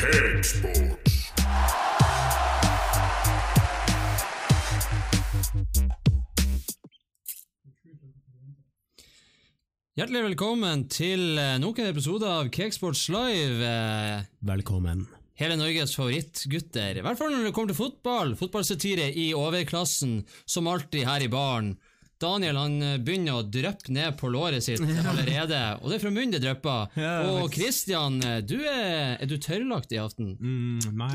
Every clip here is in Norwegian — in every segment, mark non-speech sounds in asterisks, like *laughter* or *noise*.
Cakesports. Hjertelig velkommen til eh, nok en episode av Cakesports Live. eh, Velkommen. Hele Norges favorittgutter. I hvert fall når det kommer til fotball. Fotballsatire i overklassen, som alltid her i baren. Daniel han eh, begynner å dryppe ned på låret sitt *laughs* allerede, og det er fra munnen det drypper. Ja, og. Christian, eh, du er, er du tørrlagt i aften? Mm, nei.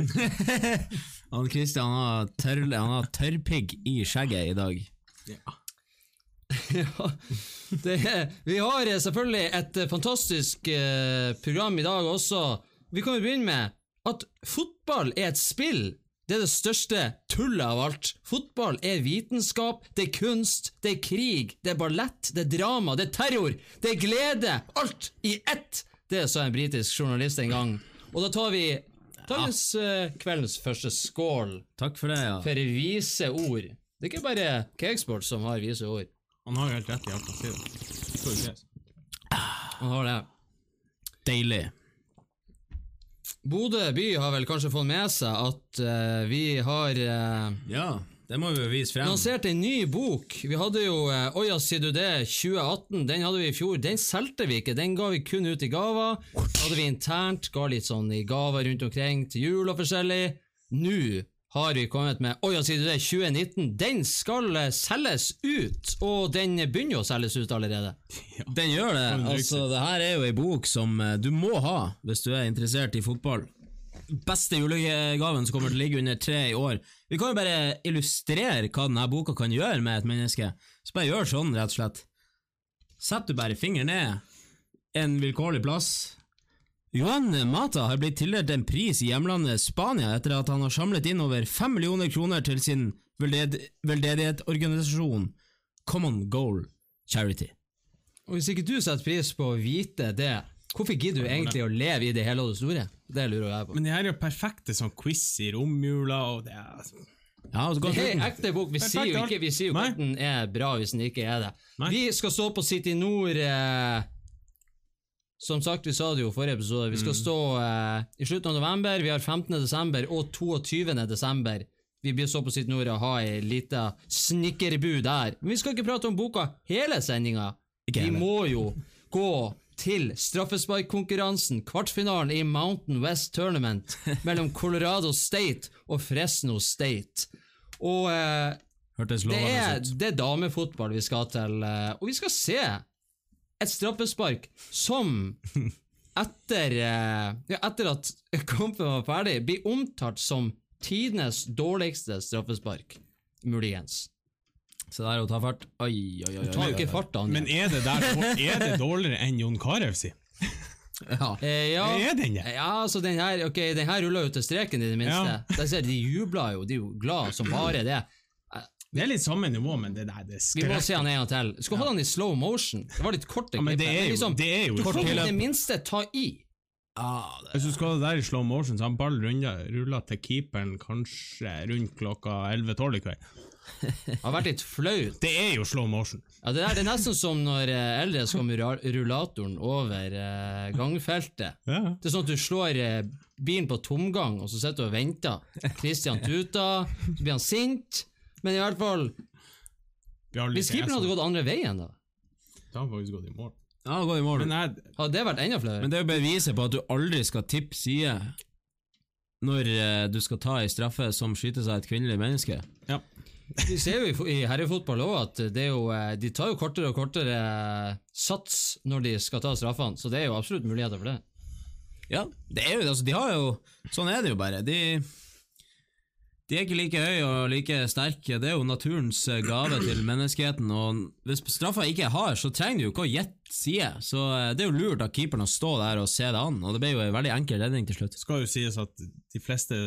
*laughs* han Christian har, tørr, han har tørrpigg i skjegget i dag. Ja, *laughs* det er, vi har eh, selvfølgelig et fantastisk program i dag også. Vi kan jo begynne med at fotball er et spill. Det er det største tullet av alt. Fotball er vitenskap, det er kunst, det er krig, det er ballett, det er drama, det er terror, det er glede. Alt i ett! Det sa en britisk journalist en gang. Og da tar vi dagens uh, kveldens første skål Takk for det, ja. for vise ord. Det er ikke bare Cakesport som har vise ord. Han har jo helt rett i alt han sier. Han har det. Deilig. Bodø by har vel kanskje fått med seg at uh, vi har uh, Ja, det må vi jo vise frem. lansert en ny bok. Vi hadde jo uh, Oja, sier du det? 2018. Den hadde vi i fjor. Den solgte vi ikke, den ga vi kun ut i gaver. Hadde vi internt, ga litt sånn i gaver rundt omkring til jul og forskjellig. Nå har vi kommet med Oja, sier du det? 2019. Den skal eh, selges ut, og den begynner å selges ut allerede. *laughs* Den gjør det. Altså, det her er jo ei bok som eh, du må ha hvis du er interessert i fotball. Beste julegaven som kommer til å ligge under tre i år. Vi kan jo bare illustrere hva denne boka kan gjøre med et menneske. Så bare gjør sånn, rett og slett. Sett du bare fingeren ned en vilkårlig plass. Johan Mata har blitt tildelt en pris i hjemlandet Spania etter at han har samlet inn over fem millioner kroner til sin velded veldedighetsorganisasjon Common Goal Charity. Og hvis ikke du setter pris på å vite det, hvorfor gidder du egentlig å leve i det hele og det store? Det lurer jeg på. Men det her er jo perfekte sånn quiz i romjula, og det er Ja, og Det er ekte bok. Vi sier jo ikke vi sier jo at den er bra hvis den ikke er det. Nei. Vi skal stå på City Nord eh, Som sagt, vi sa det jo i forrige episode. Vi skal Mm. stå eh, i slutten av november. Vi har 15. desember og 22. desember. Vi blir stå på sitt Nord og ha ei lita snikkerbu der. Men vi skal ikke prate om boka hele sendinga. Vi må jo gå til straffesparkkonkurransen, kvartfinalen i Mountain West Tournament *laughs* mellom Colorado State og Fresno State. Og eh, det er, det er damefotball vi skal til, eh, og vi skal se et straffespark som etter, eh, ja, etter at kampen var ferdig, blir omtalt som tidenes dårligste straffespark. Muligens. Så det er å ta fart. Oi, oi, oi. oi, Ta oi, jo ikke fart. Men er det, der, er det dårligere enn Jon Carew si? *laughs* Ja. Eh, ja, Er den det? ja, altså den her, okay, den her ruller jo til streken i det minste. Ja. Der ser de jubler jo, de er jo glad som bare det. Det er litt samme nivå, men det der det Vi må se han en gang til. Skulle holde han i slow motion. Det var litt kort. Ja, men det er jo, liksom, det er jo Du får i det minste ta i. Ah, det. Hvis du skal ha det der i slow motion, så har ball rulla til keeperen kanskje rundt klokka 11-12 i kveld. *laughs* Det har vært litt flaut. Det er jo slow motion. Ja, det, der, det er nesten som når eh, eldre skal med rullatoren over eh, gangfeltet. *laughs* Ja. Det er sånn at du slår eh, bilen på tomgang, og så sitter du og venter. Christian tuter, så blir han sint. Men i hvert fall Vi har Hvis keeperen hadde gått andre veien, da, Da har han faktisk gått i mål. Ja, gått i mål. Men jeg, hadde det vært enda flere. Men det er jo beviset på at du aldri skal tippe side når eh, du skal ta ei straffe som skyter seg et kvinnelig menneske. ja. *laughs* Vi ser jo i, herrefotball òg at det er jo, eh, de tar jo kortere og kortere eh, sats når de skal ta straffene, så det er jo absolutt muligheter for det. Ja, det er jo, altså, de har jo Sånn er det jo bare. De, de er ikke like høye og like sterke. Det er jo naturens eh, gave til menneskeheten. Og hvis straffa ikke er hard, så trenger du jo ikke å gjette side. Så eh, det er jo lurt av keeperen å stå der og se det an, og det ble jo en veldig enkel redning til slutt. Det skal jo sies at de fleste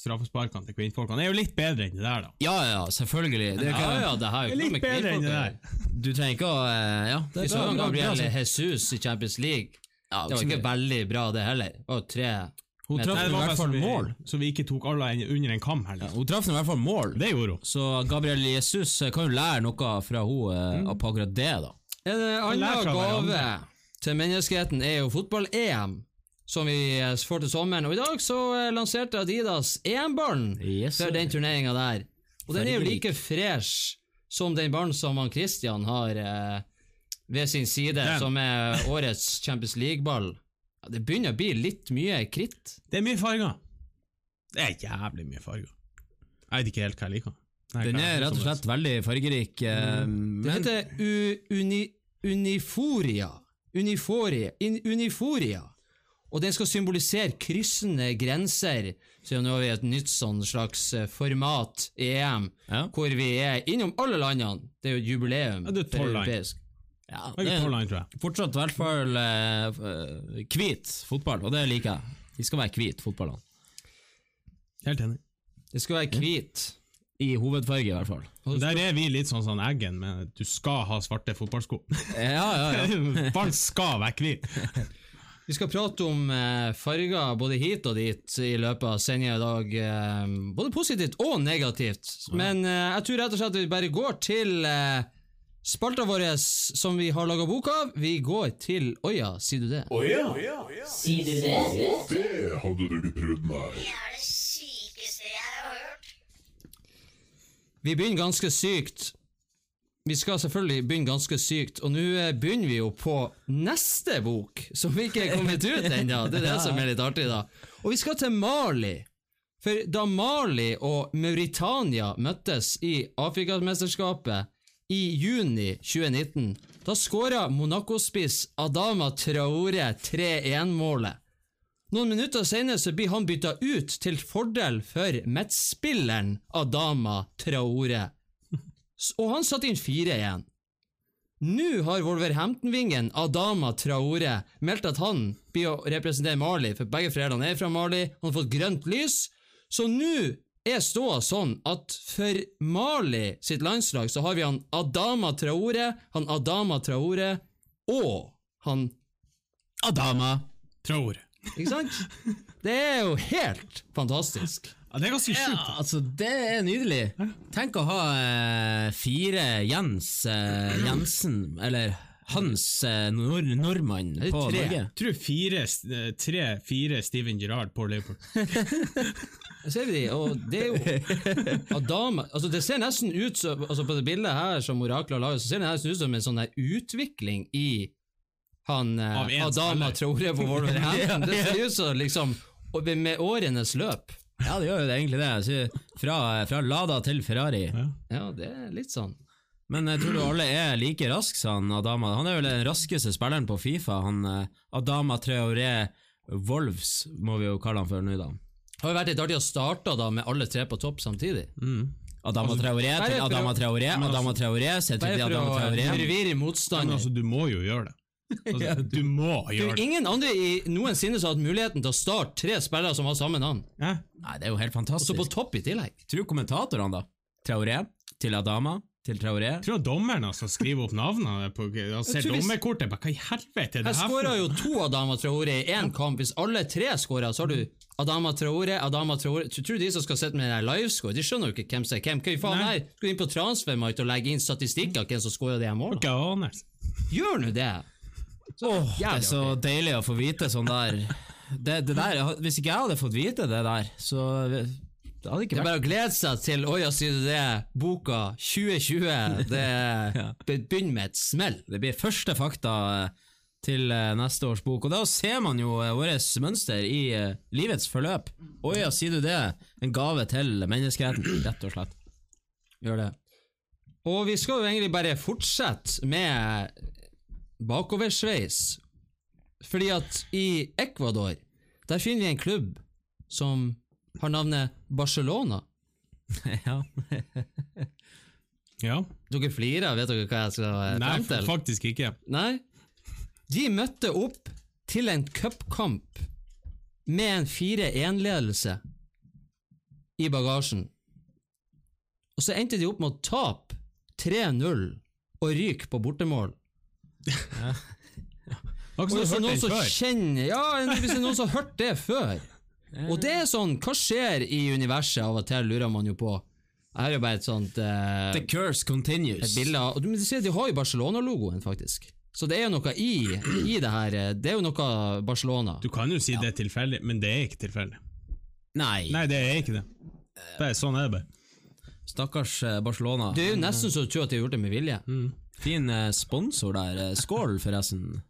straffesparkene til kvinnfolkene er jo litt bedre enn det der, da. Ja, ja, selvfølgelig. Det er Ja, ikke, ja, det er Litt bedre enn det der. Du trenger ikke å eh, Ja, det Vi er bra, Gabriel altså. Jesus i Champions League. Ja, Det var ikke veldig bra, det heller. Jo tre Hun traff i hvert fall mål. så vi ikke tok alle en- under en kam heller. Hun traff i hvert fall mål. Det gjorde hun. Så Gabriel Jesus eh, kan jo lære noe fra henne mm. på akkurat det, da. En annen gave til menneskeheten er jo fotball-EM, som vi eh, får til sommeren. Og i dag så eh, lanserte Adidas EM-ballen Yes, for den turneringa der. Og den er jo like fresh som den ballen som han Christian har eh, ved sin side, Den. som er årets Champions League-ball. Ja, det begynner å bli litt mye kritt. Det er mye farger. Det er jævlig mye farger. Jeg vet ikke helt hva jeg liker. Nei, Den er rett og slett veldig fargerik. eh, Det heter uni, Uniforia. Uniforia. In, uniforia. Og den skal symbolisere kryssende grenser. Så nå har vi et nytt sånn slags eh, format EM, Ja. hvor vi er innom alle landene. Det er jo et jubileum. Ja, det er tolv land. Ja, det er jeg. fortsatt i hvert fall hvit eh, fotball, og det liker jeg. De skal være hvite, fotballene. Helt enig. Det skal være hvit. I hovedfarge, i hvert fall. Der er vi litt sånn sånn Eggen, med du skal ha svarte fotballsko. Ja, ja, ja. *laughs* Ballen skal være hvit. *laughs* Vi skal prate om eh, farger både hit og dit i løpet av sendinga i dag. Eh, både positivt og negativt. Men eh, jeg tror rett og slett at vi bare går til eh, spalta vår som vi har laga bok av. Vi går til Oja, sier du det? Sier du det? Det hadde du ikke trodd, nei. Det er det sykeste jeg har hørt. Vi begynner ganske sykt. Vi skal selvfølgelig begynne ganske sykt, og nå eh, begynner vi jo på neste bok, som ikke er kommet ut ennå. Det er det som er litt artig, da. Og vi skal til Mali. For da Mali og Mauritania møttes i Afrikamesterskapet i juni 2019, da skåra Monaco-spiss Adama Traore 3-1-målet. Noen minutter senere blir han bytta ut til fordel for midtspilleren Adama Traore. Og han satte inn fire igjen. Nå har Wolverhampton-vingen Adama Traore meldt at han blir å representere Mali, for begge foreldrene er fra Mali. Han har fått grønt lys. Så nå er ståa sånn at for Mali sitt landslag så har vi han Adama Traore, han Adama Traore og han Adama. Traore. Ikke sant? Det er jo helt fantastisk. Ja, det er ganske Ja, altså, det er nydelig. Tenk å ha eh, fire Jens eh, Jensen, eller Hans eh, nor nordmann på tre. Norge. Jeg tror fire, eh, tre-fire Steven Gerrard på Liverpool. *laughs* Ser vi de, og det er jo *laughs* Adama altså Det ser nesten ut som altså På det bildet her som Oraklet har laget, så ser det nesten ut som en sånn der utvikling i han eh, Adama. Traore på Wolverhampton. *laughs* Det ser ut som liksom og med årenes løp. Ja, det gjør jo det, egentlig det. Fra, fra Lada til Ferrari. Ja, det er litt sånn. Men jeg tror du alle er like rask, sa han Adama. Han er vel den raskeste spilleren på Fifa. Han eh, Adama Traoré Wolves, må vi jo kalle han for nå, da. Det har jo vært litt artig å starte da med alle tre på topp samtidig. Adama Traoré til Adama Traoré, Adama Traoré, til Adama Traoré. forvirre Men motstander. altså, du må jo gjøre det. Altså, *laughs* du må Det er gjøre det. ingen andre i noensinne som har hatt muligheten til å starte tre spillere som har samme navn. Ja. Nei, det er jo helt fantastisk. Og så på topp i tillegg. Tror kommentatorene, da. Traoré til Adama til Traoré. Jeg tror dommeren altså skriver opp navnene på, og ser dommerkortet. Bare, Hva i helvete er det Her Jeg skåra jo to Adama Traore i én kamp. Hvis alle tre skåra, så har du Adama Traore, Adama tror du de som skal sitte med den livescore, de skjønner jo ikke hvem som er hvem. Hva i faen her? Skal du inn på transfermarkedet og legge inn statistikker av hvem som skåra de målene? Okay. Gjør nå det! Åh, det er så deilig å få vite sånn der. Det, det der Hvis ikke jeg hadde fått vite det der, så det hadde ikke vært bare å glede seg til Oja sier du det, boka 2020. Det *laughs* be- begynner med et smell. Det blir første fakta eh, til eh, neste års bok, og da ser man jo eh, vårt mønster i livets forløp. Å ja, sier du det? En gave til menneskeheten, rett og slett. Gjør det. Og vi skal jo egentlig bare fortsette med bakoversveis. Fordi at i Ecuador, der finner vi en klubb som har navnet Barcelona. *laughs* ja. Ja. Dere flirer, vet dere hva jeg skal Nei, frem til? faktisk ikke. Nei. De møtte opp til en cupkamp med en 4-1-ledelse i bagasjen. Og så endte de opp med å tape 3-0 og ryke på bortemål. Har ikke hvis det er noen som kjenner Ja, hvis det er noen som har hørt det før Og det er sånn, hva skjer i universet av og til, lurer man jo på. Jeg har jo bare et sånt eh, The curse continues. et bilde av men du ser, De har jo Barcelona-logoen, faktisk. Så det er jo noe i, i det her. eh, Det er jo noe Barcelona. Du kan jo si det er tilfeldig, men det er ikke tilfeldig. Nei, Nei, det er ikke det. Det er sånn er det bare. stakkars eh, Barcelona. Det er jo nesten så du tror at de har gjort det med vilje. Fin eh, sponsor der. Skål, forresten.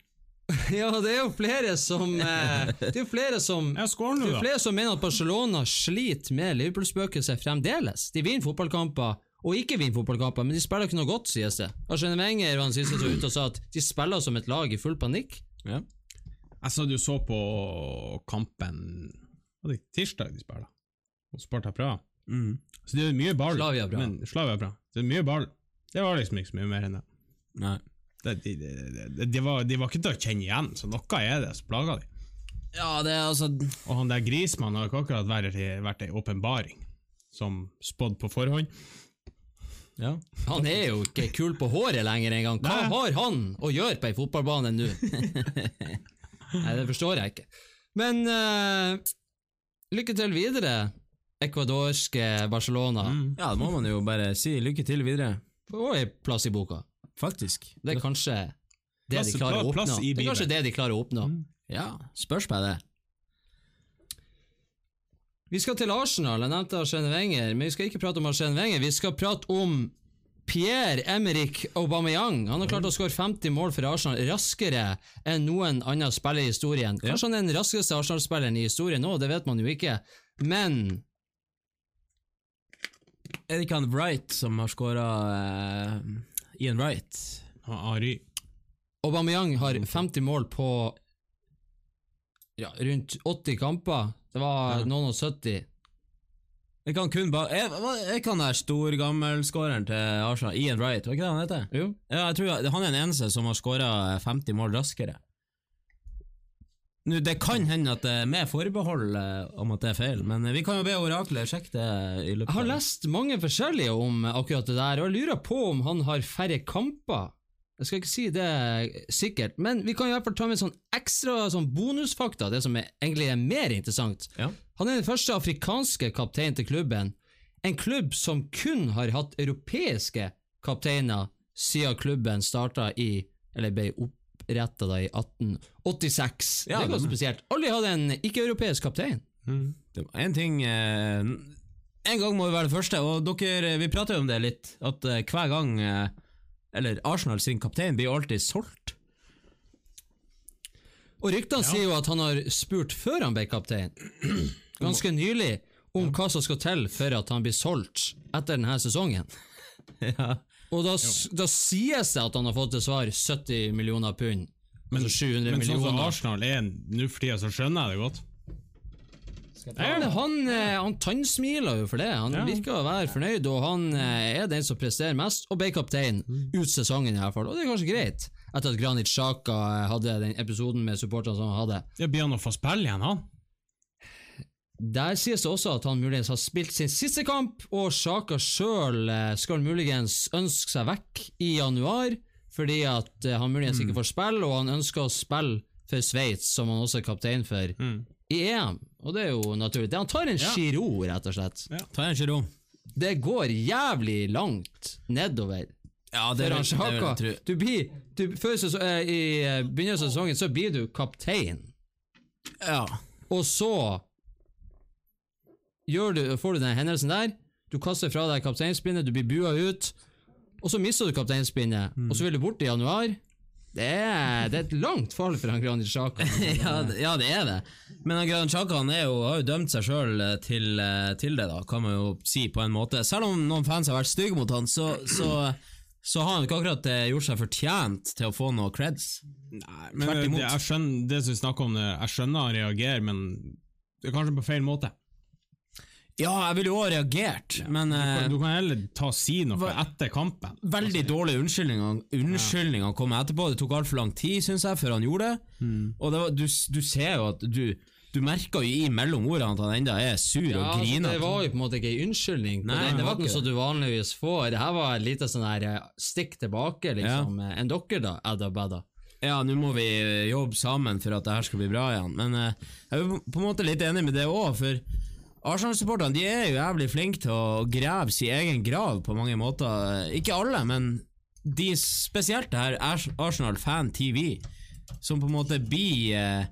*laughs* Ja, det er jo flere som eh, Det er jo flere som Ja, skål nå, Det er flere som mener at Barcelona sliter med Liverpool-spøkelset fremdeles. De vinner fotballkamper, og ikke vinner fotballkamper, men de spiller ikke noe godt, sies det. Arsene Wenger var den siste som var ute og sa at de spiller som et lag i full panikk. Ja. Jeg sa du så på kampen Var det tirsdag de spiller? Og Sparta Praha. Mm. Så det er mye ball. Slavia Praha. Men, Slavia Praha. Det er mye ball. Det var liksom ikke så mye mer enn det. Nei. Det, de, det, det de, var, de var ikke til å kjenne igjen, så noe er det som plager de. Ja, det er altså Og han der Grismann har ikke akkurat vært, vært ei åpenbaring, som spådd på forhånd. Ja. Han er jo ikke kul på håret lenger engang. Hva Nei. har han å gjøre på ei fotballbane nå? *laughs* Nei, det forstår jeg ikke. Men uh, lykke til videre, ecuadorske Barcelona. ja, det må man jo bare si. Lykke til videre. Få ei plass i boka. Faktisk. Det er kanskje det Plass- de klarer å oppnå. Det er kanskje det de klarer å oppnå. Ja, spørs meg det. Vi skal til Arsenal. Jeg nevnte Arsene Wenger, men vi skal ikke prate om Arsene Wenger. Vi skal prate om Pierre-Emerick Aubameyang. Han har klart å skåre 50 mål for Arsenal raskere enn noen annen spiller i historien. Kanskje han er den raskeste Arsenal-spilleren i historien nå, det vet man jo ikke. Men Er det ikke han Wright som har scora Ian Wright? Og Ari. Aubameyang har 50 mål på ja, rundt 80 kamper. Det var noen og 70. Jeg kan kun bare jeg, jeg kan der storgammelskåreren til Arsenal, Ian Wright, var ikke det han heter? Jo. Ja, jeg tror han er den eneste som har skåra 50 mål raskere. Nå, Det kan hende at det er med forbehold eh, om at det er feil, men vi kan jo be oraklet sjekke det i løpet Jeg har lest mange forskjellige om akkurat det der, og jeg lurer på om han har færre kamper. Jeg skal ikke si det sikkert, men vi kan i hvert fall ta med sånn ekstra sånn bonusfakta, det som er, egentlig er mer interessant. Ja. Han er den første afrikanske kapteinen til klubben, en klubb som kun har hatt europeiske kapteiner siden klubben starta i, eller ble oppretta da i 1886. Ja, det er ganske spesielt. Aldri hadde en ikke-europeisk kaptein. Det var en ting eh, En gang må vi være det første, og dere, vi prater jo om det litt, at eh, hver gang eh, Eller Arsenal sin kaptein blir alltid solgt. Og ryktene sier jo at han har spurt før han ble kaptein, *clears throat* ganske nylig, om hva som skal til for at han blir solgt etter denne sesongen. *laughs* ja. Og da, da sies det at han har fått til svar 70 millioner pund. altså 700 Men sånn som. Arsenal er nå for tida, så skjønner jeg det godt. Men han, eh, han tannsmiler jo for det. Han Ja. virker å være fornøyd, og han eh, er den som presterer mest, og ble kaptein ut sesongen i hvert fall. Og det er kanskje greit, etter at Granit Xhaka eh, hadde den episoden med supporterne som han hadde. Ja, Blir han å få spille igjen, han? Der sies det også at han muligens har spilt sin siste kamp, og Sjaka sjøl skal muligens ønske seg vekk i januar, fordi at eh, han muligens ikke får spille, og han ønsker å spille for Sveits, som han også er kaptein for, i EM. Og det er jo naturlig. Han tar en Giro, rett og slett. Ja. Tar en giro. Det går jævlig langt nedover. Ja, For han Sjaka, du blir du, før så, eh, I eh, begynnelsen av sesongen så blir du kaptein. Ja. Og så du, får du den hendelsen der, du kaster fra deg kapteinspinnet, du blir bua ut, og så mister du kapteinspinnet, og så vil du bort i januar. Det er, det er et langt fall for han Granit Xhaka. *laughs* ja, ja, det er det. Men han Granit Xhaka har jo dømt seg sjøl til, eh, til det, da, kan man jo si på en måte. Selv om noen fans har vært stygge mot han, så, så, så har han ikke akkurat eh, gjort seg fortjent til å få noe creds. Nei, men Tvert det, jeg skjønner det som vi snakker om, jeg skjønner han reagerer, men det er kanskje på feil måte. Ja, jeg ville jo òg reagert, men uh, Du kan heller ta si noe etter kampen. Veldig dårlig unnskyldning Unnskyldning han kom etterpå. Det tok altfor lang tid, syns jeg, før han gjorde det. Og det var, du, du ser jo at du Du merker jo i mellom ordene at han enda er sur Ja, og altså, griner. det var jo på en måte ikke en unnskyldning. på Nei, den det var måten ikke som du vanligvis får. Det her var et lite sånn her eh, stikk tilbake, liksom. Ja. Enn dere, da, Adda Badda. Ja, nå må vi eh, jobbe sammen for at det her skal bli bra igjen. Men uh, jeg er på en måte litt enig med det òg, for Arsenal-supporterne de er jo jævlig flinke til å grave sin egen grav på mange måter. Ikke alle, men de spesielt det her Arsenal Fan TV, som på en måte blir eh,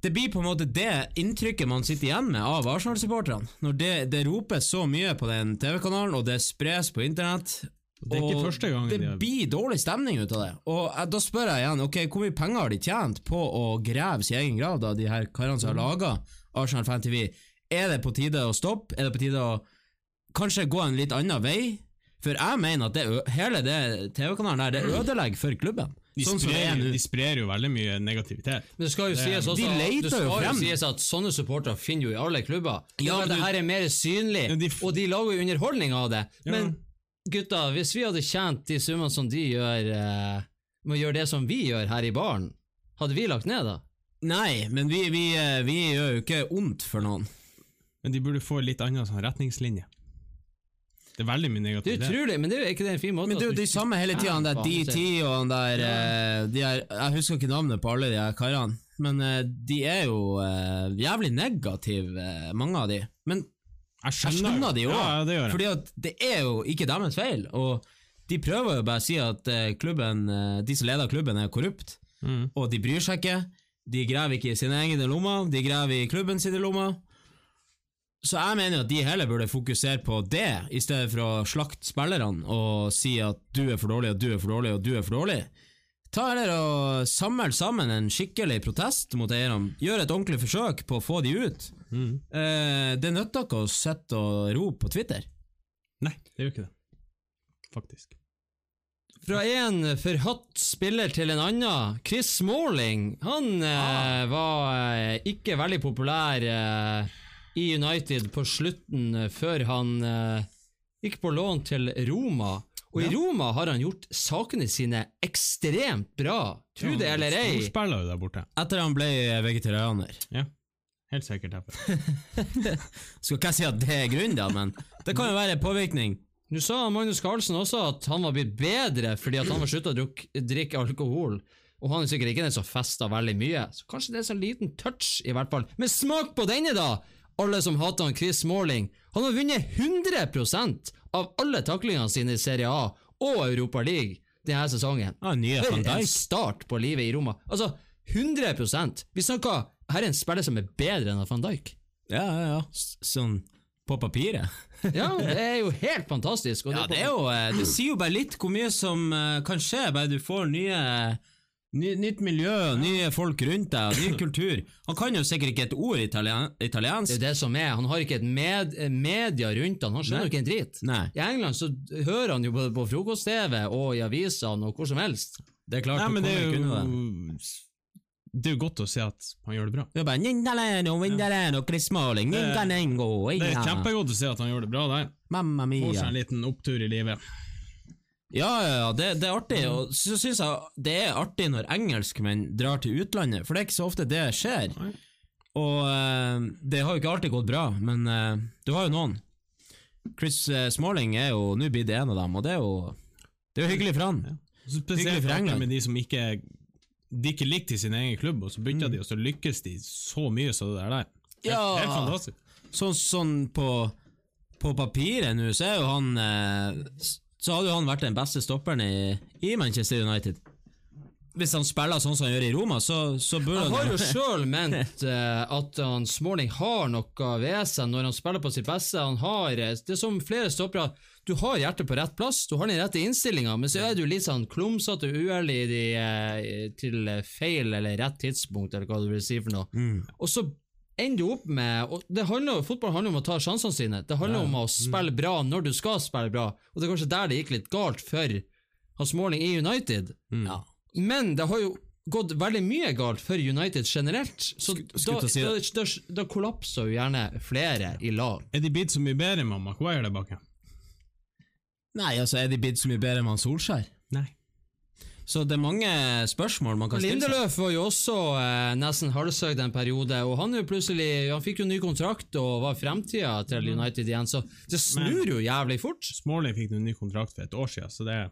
Det blir på en måte det inntrykket man sitter igjen med av Arsenal-supporterne. Når det, det ropes så mye på den TV-kanalen, og det spres på internett. Det er ikke første gangen Det de har- blir dårlig stemning ut av det. Og eh, da spør jeg igjen, ok, hvor mye penger har de tjent på å grave sin egen grav, da, de her karene som har laga Arsenal Fan TV? Er det på tide å stoppe? Er det på tide å kanskje gå en litt annen vei? For jeg mener at det, hele det TV-kanalen der, det ødelegger for klubben. De, sånn som det er sprer, de sprer jo veldig mye negativitet. Men det skal jo sies også de leter det skal jo jo frem. sies at sånne supportere finner jo i alle klubber. Ja, Ja, men det her er mer synlig, Ja, de f- og de lager jo underholdning av det. Ja. Men gutta, hvis vi hadde tjent de summene som de gjør eh, med å gjøre det som vi gjør her i baren, hadde vi lagt ned da? Nei, men vi, vi, eh, vi gjør jo ikke vondt for noen. Men de burde få litt annen sånn retningslinje. Det er veldig mye Det er utrolig, men det er jo ikke det en fin måte Men det er jo de samme hele tida, han der DT og han der eh, de er, Jeg husker ikke navnet på alle de her karene, men eh, de er jo jævlig negative, mange av de. Men Jeg jeg skjønner de òg, Ja, det fordi at det er jo ikke deres feil. Og de prøver jo bare å si at klubben, de som leder klubben, er korrupt, Mm. og de bryr seg ikke. De graver ikke i sine egne lommer, de graver i klubben sine lommer. Så jeg mener at de heller burde fokusere på det, i stedet for å slakte spillerne og si at du er for dårlig, og du er for dårlig, og du er for dårlig. Ta heller og Samle sammen en skikkelig protest mot eierne. Gjør et ordentlig forsøk på å få de ut. Mm. Eh, det nytter ikke å sitte og rope på Twitter. Nei, det gjør ikke det. Faktisk. Fra en forhatt spiller til en annen. Chris Smalling han eh, var eh, ikke veldig populær eh, i United på slutten, før han gikk på lån til Roma. Og i Roma har han gjort sakene sine ekstremt bra, tro det eller ei. spiller jo der borte. Etter han ble vegetarianer. Ja. Helt sikkert. *laughs* Skal ikke jeg si at det er grunnen, da, men det kan jo være påvirkning. Nå sa Magnus Carlsen også at han var blitt bedre fordi at han var slutta å drikke alkohol. Og han er sikkert ikke den som fester veldig mye, så kanskje det er så liten touch, i hvert fall. Men smak på denne, da! Alle som hater han Chris Smalling. Han har vunnet 100 av alle taklingene sine i Serie A og Europa League denne sesongen. Ja, nye For en start på livet i Roma. Altså, 100% Vi snakker Her er en spiller som er bedre enn van Dijk. Ja, ja, ja. Sånn på papiret. Ja, det er jo helt fantastisk. Ja, det er jo eh, Det sier jo bare litt hvor mye som eh, kan skje, bare du får nye ny, Nytt miljø, nye folk rundt deg, ny kultur. Han kan jo sikkert ikke et ord italien, Det er det som er. Han har ikke et med, media rundt han. Han skjønner jo ikke en drit. Nei, I England så hører han jo både på frokost-TV og i avisene og hvor som helst. det er klart. Nei, du er kommer jo unna det. Det er jo godt å se at han gjør det bra. Det er bare Det er kjempegodt å se at han gjør det bra der. Mamma Får seg en liten opptur i livet. Ja, ja, ja, det, det er artig. Og så syns jeg det er artig når engelskmenn drar til utlandet, for det er ikke så ofte det skjer. Og eh, det har jo ikke alltid gått bra, men eh, du har jo noen. Chris eh, Smalling er jo nå blitt en av dem, og det er jo Det er jo hyggelig for han. Hyggelig spesielt for England. med de som ikke De ikke likte i sin egen klubb, og så bytta Mm. de, og så lykkes de så mye som det der der. Helt, Ja. helt fantastisk. Sånn, sånn på, på papiret nå, så er jo han eh, Så hadde jo han vært den beste stopperen i, i Manchester United. Hvis han spiller sånn som han gjør i Roma, så, så burde Jeg har han jo *laughs* sjøl ment eh, at han Smalling har noe ved seg når han spiller på sitt beste. Han har, eh, det er som flere stoppere, du har hjertet på rett plass, du har den rette innstillinga, men så er du litt sånn klumsete og uærlig eh, til feil eller rett tidspunkt, eller hva du vil si for noe. Mm. Og så ender du opp med og det handler, Fotball handler om å ta sjansene sine. Det handler om å spille bra når du skal spille bra, og det er kanskje der det gikk litt galt for Hans Måling i United. ja. Men det har jo gått veldig mye galt for United generelt, så da, si da, da, da kollapser jo gjerne flere i lag. Er de blitt så mye bedre med Maguire der bak? Nei, altså, er de blitt så mye bedre enn Solskjær? Nei. Så det er mange spørsmål man kan stille seg. Lindeløf var jo også eh, nesten halshøgd en periode, og han, er jo plutselig, han fikk jo ny kontrakt og var fremtida til United igjen, så det snur jo jævlig fort. Smalling fikk en ny kontrakt for et år siden, så det er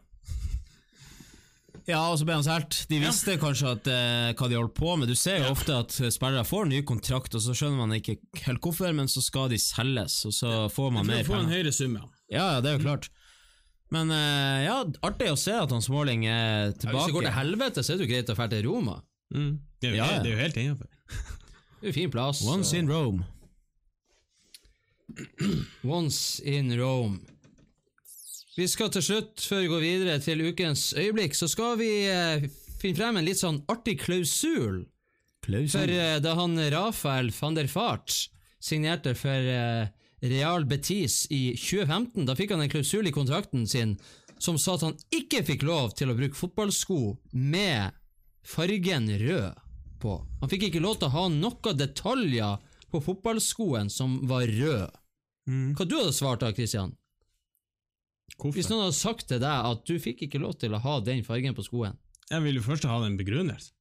Ja, og så ble han solgt. De visste kanskje at, eh, hva de holdt på med. Du ser jo ofte at spillere får ny kontrakt, og så skjønner man ikke helt hvorfor, men så skal de selges, og så får man mer penger. Du får en høyere sum, ja. Ja, ja, det er jo klart. Men eh, ja, artig å se at han Småling er tilbake. Hvis det går til helvete, så er det jo greit å dra til Roma. Mm. Det, er jo, Ja, ja. det er jo helt innafor. Det er jo fin plass. Once og- in Rome. *clears throat* Once in Rome. Vi skal til slutt, før vi går videre til ukens øyeblikk, så skal vi eh, finne frem en litt sånn artig klausul. Klausul. For eh, da han Rafael van der Fart signerte for eh, Real Betis i 2015, da fikk han en klausul i kontrakten sin som sa at han ikke fikk lov til å bruke fotballsko med fargen rød på. Han fikk ikke lov til å ha noen detaljer på fotballskoen som var rød. Hva du hadde svart da, Christian? Hvorfor? Hvis noen hadde sagt til deg at du fikk ikke lov til å ha den fargen på skoen. Jeg ville først ha en begrunnelse.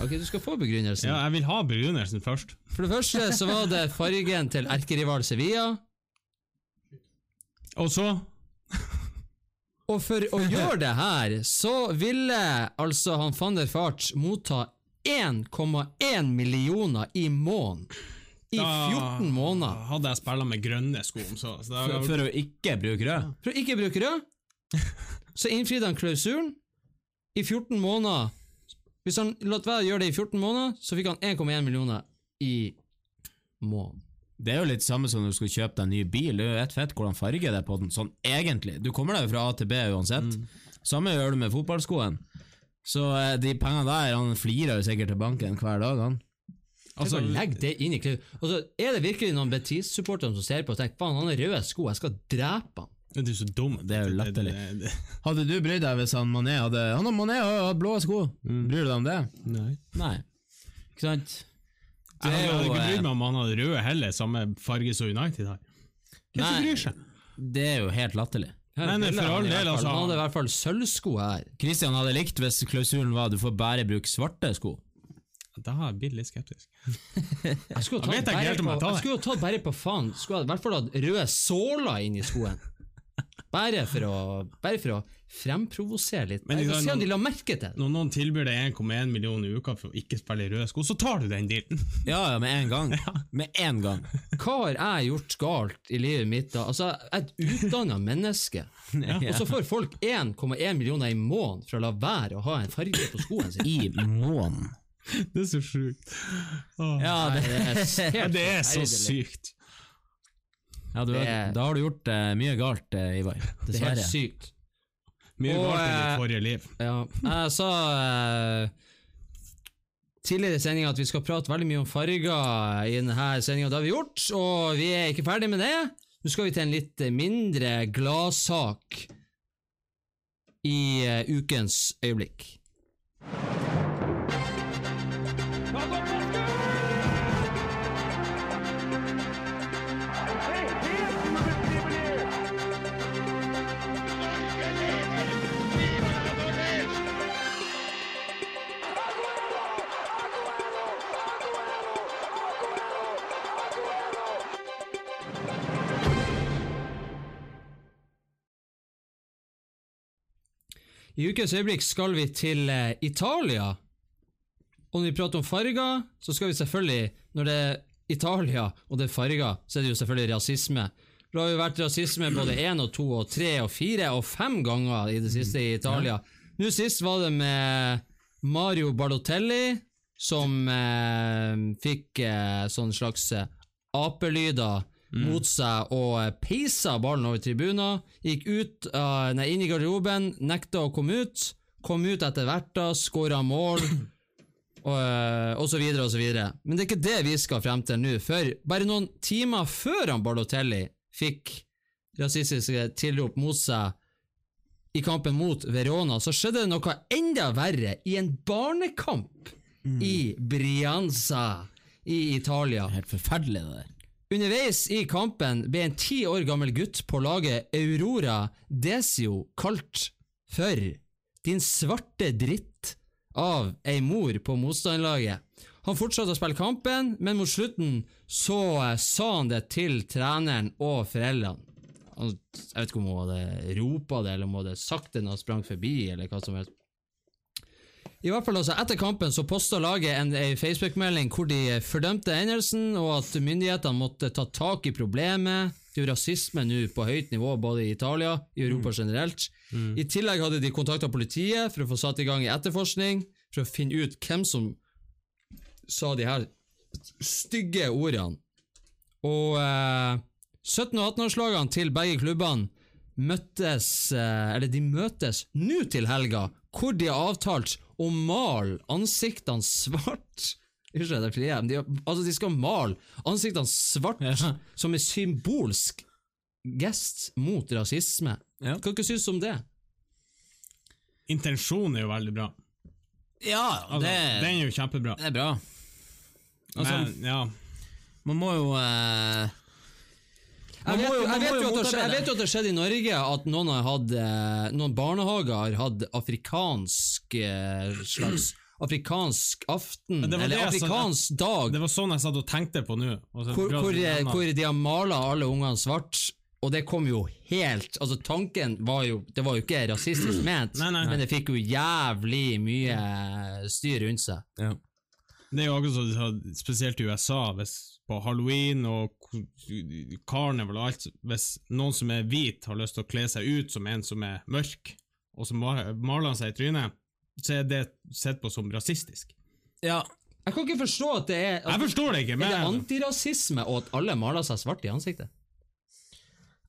Ok, du skal få begrunnelsen. Ja, jeg vil ha begrunnelsen først. For det første så var det fargen til erkerival Sevilla. Og så Og for å gjøre det her, så ville altså han van der Farts motta 1,1 millioner i måneden. I 14 måneder. Da hadde jeg spilla med grønne sko. Så, så For, for å ikke bruke rød. For å ikke bruke rød, så innfridde han klausulen. I 14 måneder Hvis han lot være å gjøre det i 14 måneder, så fikk han 1,1 millioner i måneden. Det er jo litt samme som når du skal kjøpe deg en ny bil. Det er jo ett fett hvordan farge det er på den, sånn egentlig. Du kommer deg jo fra A til B uansett. Samme gjør du med fotballskoen. Så eh, de pengene der, han flirer jo sikkert til banken hver dag, han. Altså, Legg det inn i klausulen. Altså, er det virkelig noen Betis-supportere som ser på og tenker faen, han har røde sko, jeg skal drepe han. Det er så dum. Det er jo latterlig. Hadde du brydd deg hvis han Mané hadde Han har Mané har hatt blå sko. Bryr du deg om det? Nei. Nei. Ikke sant? Det Jeg hadde jo ikke eh, brydd meg om han hadde røde heller, samme farge som United har. Hvem som bryr seg? Det er jo helt latterlig. Men for all del, altså- Han hadde i hvert fall sølvsko her. Christian hadde likt hvis klausulen var du får bare bruke svarte sko. Da har jeg blitt litt skeptisk. *laughs* Jeg skulle jo tatt bare på, jeg tar jeg skulle jo tatt bare på faen Skulle i hvert fall hatt røde såler inni skoen. Bare for å, bare for å fremprovosere litt. Men liksom, se om de la merke til det. Når noen tilbyr deg 1,1 million i uka for å ikke spille i røde sko, så tar du den dealen. *laughs* Ja, ja, med en gang. *laughs* Med en gang. Hva har jeg gjort galt i livet mitt da? Altså, jeg er et utdanna menneske, *laughs* og så får folk 1,1 millioner i måneden for å la være å ha en farge på skoen sin. I måneden. Det er så sjukt. Åh. Ja, det, Det er det er så sykt. Ja du, Det er- da har du gjort uh, mye galt, uh, Ivar. Det er Dessverre. sykt. Mye Og, galt i eh, ditt forrige liv. Ja, *laughs* jeg sa eh, tidligere i sendinga at vi skal prate veldig mye om farger i denne sendinga. Det har vi gjort, og vi er ikke ferdig med det. Nå skal vi til en litt mindre gladsak i eh, ukens øyeblikk. I ukens øyeblikk skal vi til eh, Italia. Og når vi prater om farger, så skal vi selvfølgelig Når det er Italia og det er farger, så er det jo selvfølgelig rasisme. Det har jo vært rasisme både én og to og tre og fire og fem ganger i det siste i Italia. Nå sist var det med Mario Balotelli, som eh, fikk eh, sånn slags eh, apelyder mot seg og eh, peisa ballen over tribunen. Gikk ut, uh, nei, inn i garderoben, nekta å komme ut. Kom ut etter hvert, da, skåra mål. *clears throat* Og, eh, og så videre og så videre. Men det er ikke det vi skal frem til nå, for bare noen timer før han Balotelli fikk rasistiske tilrop mot seg i kampen mot Verona, så skjedde det noe enda verre i en barnekamp i Brianza i Italia. Helt forferdelig, det der. Underveis i kampen ble en ti år gammel gutt på laget Aurora Desio kalt for din svarte dritt av ei mor på motstanderlaget. Han fortsatte å spille kampen, men mot slutten så eh, sa han det til treneren og foreldrene. Jeg vet ikke om hun hadde ropa det, eller om hun hadde sagt det når han sprang forbi, eller hva som helst. I hvert fall altså Etter kampen så posta laget en, en Facebook-melding hvor de fordømte hendelsen, og at myndighetene måtte ta tak i problemet. Det er jo rasisme nå på høyt nivå, både i Italia, i Europa generelt. I tillegg hadde de kontakta politiet for å få satt i gang i etterforskning, for å finne ut hvem som sa de her stygge ordene. Og eh, 17- og 18-årslagene til begge klubbene møttes eh, Eller de møtes nå til helga, hvor de har avtalt å male ansiktene svart. Unnskyld, det flirer jeg, men de, altså de skal male ansiktene svart Ja. som en symbolsk gest mot rasisme. Ja. Hva dere synes om det? Intensjonen er jo veldig bra. Ja, Altså, det, Den er jo kjempebra. det er bra. Altså, Men, ja. man må jo eh, Jeg vet, jo- jo, jeg, vet jo jo at det, motarbeide. jeg vet jo at det skjedde i Norge at noen, har hatt, eh, noen barnehager har hatt afrikansk eh, slags *clears throat* Afrikansk aften, eller det jeg afrikansk dag, Det var sånn jeg satt og tenkte på nå. hvor, hvor, eh, hvor de har mala alle ungene svart. Og det kom jo helt Altså Tanken var jo Det var jo ikke rasistisk *clears throat* ment, Nei, nei. men det fikk jo jævlig mye styr rundt seg. ja. Det er jo akkurat som spesielt i USA, hvis på halloween og karneval og alt, hvis noen som er hvit har lyst til å kle seg ut som en som er mørk, og så maler han seg i trynet, så er det sett på som rasistisk. ja. Jeg kan ikke forstå at det er Jeg forstår det ikke, Er det antirasisme og at alle maler seg svart i ansiktet?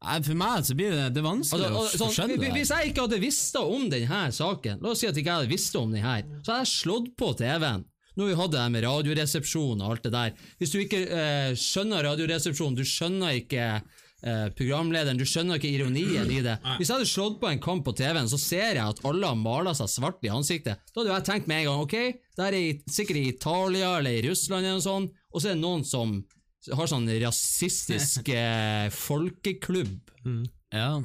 Nei, For meg så blir det, det vanskelig Altså, altså, å skjønne det. hvis jeg ikke hadde visst om denne saken, la oss si at jeg ikke hadde visst om denne, så hadde jeg slått på TV-en. Når vi hadde det med radioresepsjon og alt det der. Hvis du ikke eh, skjønner radioresepsjon, du skjønner ikke eh, programlederen, du skjønner ikke ironien i det. Hvis jeg hadde slått på en kamp på TV-en, så ser jeg at alle har mala seg svart i ansiktet. Da hadde jeg tenkt med en gang ok, det er sikkert i Italia eller i Russland eller noe sånt, og så er det noen som har sånn rasistisk *laughs* eh, folkeklubb. Ja.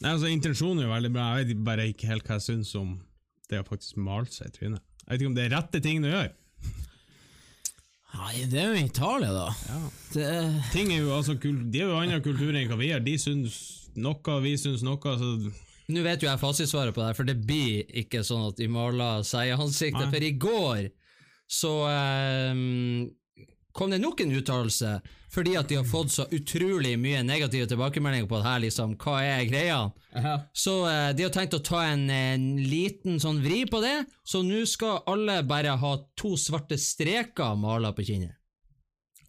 Nei, altså, intensjonen er jo veldig bra. Jeg vet bare ikke helt hva jeg syns om det å faktisk male seg i trynet. Jeg vet ikke om det er rette tingen å gjøre. Nei, det er jo Italia, da. Det, Ting er jo, altså, kul- de har jo annen kultur enn hva vi har. De syns noe, vi syns noe. Så Nå vet jo jeg fasitsvaret på det, for det blir ikke sånn at de maler seg i ansiktet. Nei. For i går så ehm, kom det nok en uttalelse, fordi at de har fått så utrolig mye negative tilbakemeldinger på det her, liksom, hva er greia? Så eh, de har tenkt å ta en, en liten sånn vri på det, så nå skal alle bare ha to svarte streker mala på kinnet.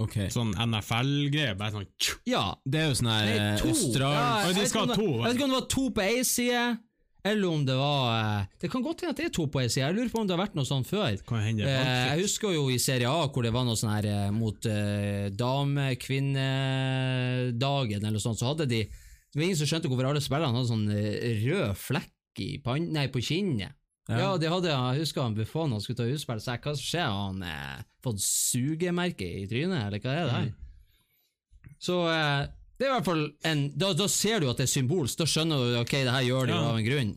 ok. sånn NFL-greier. Bare sånn tju. Ja, Det er jo sånn her Nei, eh, to. Austral... Ja, jeg, de jeg Jeg vet ikke om det var to på ei side, eller om det var eh, Det kan godt hende at det er to på side. Jeg lurer på om det har vært noe sånt før. Eh, jeg husker jo i Serie A hvor det var noe sånn her eh, mot eh, dame-kvinnedagen eller noe sånt, så hadde de Det var ingen som skjønte hvorfor alle spillerne hadde sånn rød flekk i pann, nei, på kinnet. Ja. de hadde, jeg husker han Buffon han skulle ta utspill, så jeg, hva skjer, har han eh, fått sugemerke i trynet, eller hva er det her? Så eh, det er i hvert fall en da, da ser du at det er symbolsk, da skjønner du ok, det her gjør de Ja. av en grunn.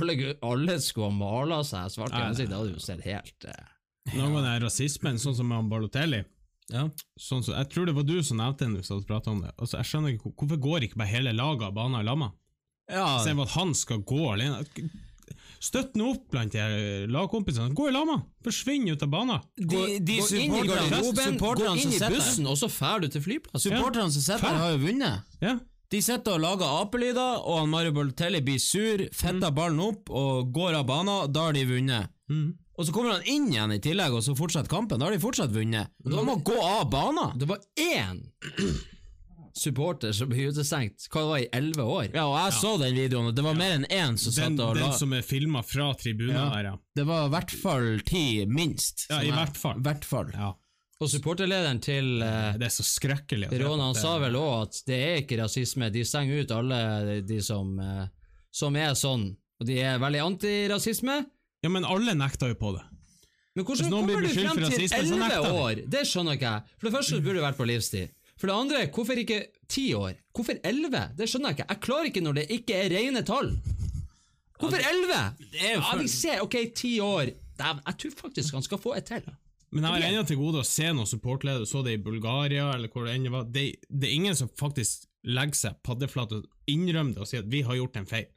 Alle, alle skulle ha mala seg svart i ansiktet, det hadde jo sett helt eh, Noen ganger er rasismen, sånn som med Balotelli. Ja. Sånn som, jeg tror det var du som nevnte den, hvis du hadde prata om det. Altså, jeg skjønner ikke, Hvorfor går ikke bare hele laget av banen i lamma? ja. Istedenfor at han skal gå alene. Støtt nå opp blant de lagkompisene. Gå i lamma! Forsvinn ut av banen! De, de Gå inn i supporterne garderoben, gå inn i bussen, og så drar du til flyplassen. Supporterne som sitter her, har jo vunnet. Ja. De sitter og lager apelyder, og han Mario Boltelli blir sur, fetter ballen opp og går av banen. Da har de vunnet. Mm. Og så kommer han inn igjen i tillegg, og så fortsetter kampen. Da har de fortsatt vunnet. Da må han gå av banen! Det var én supporter som blir utestengt, hva det var i elleve år. Ja, og jeg så den videoen, og det var mer enn én som Den, satt og la den som er filma fra tribunen her, ja. Det var i hvert fall ti, minst. Ja, i er- hvert fall. hvert fall. ja. Og supporterlederen til eh, Det er så skrekkelig. Råna han sa vel òg at det er ikke rasisme, de stenger ut alle de som, eh, som er sånn, og de er veldig antirasisme. Ja, men alle nekta jo på det. Men hvordan kommer du frem til elleve år? Det skjønner ikke jeg. For det første burde du vært på livstid. For det andre, hvorfor ikke ti år? Hvorfor elleve? Det skjønner jeg ikke. Jeg klarer ikke når det ikke er rene tall. Hvorfor elleve? Ja, vi ser, ok, ti år. Jeg tror faktisk han skal få et til. Men jeg har ennå til gode å se noen supportledere, så det i Bulgaria, eller hvor det enn var. Det, det er ingen som faktisk legger seg paddeflat og innrømmer det og sier at vi har gjort en feil.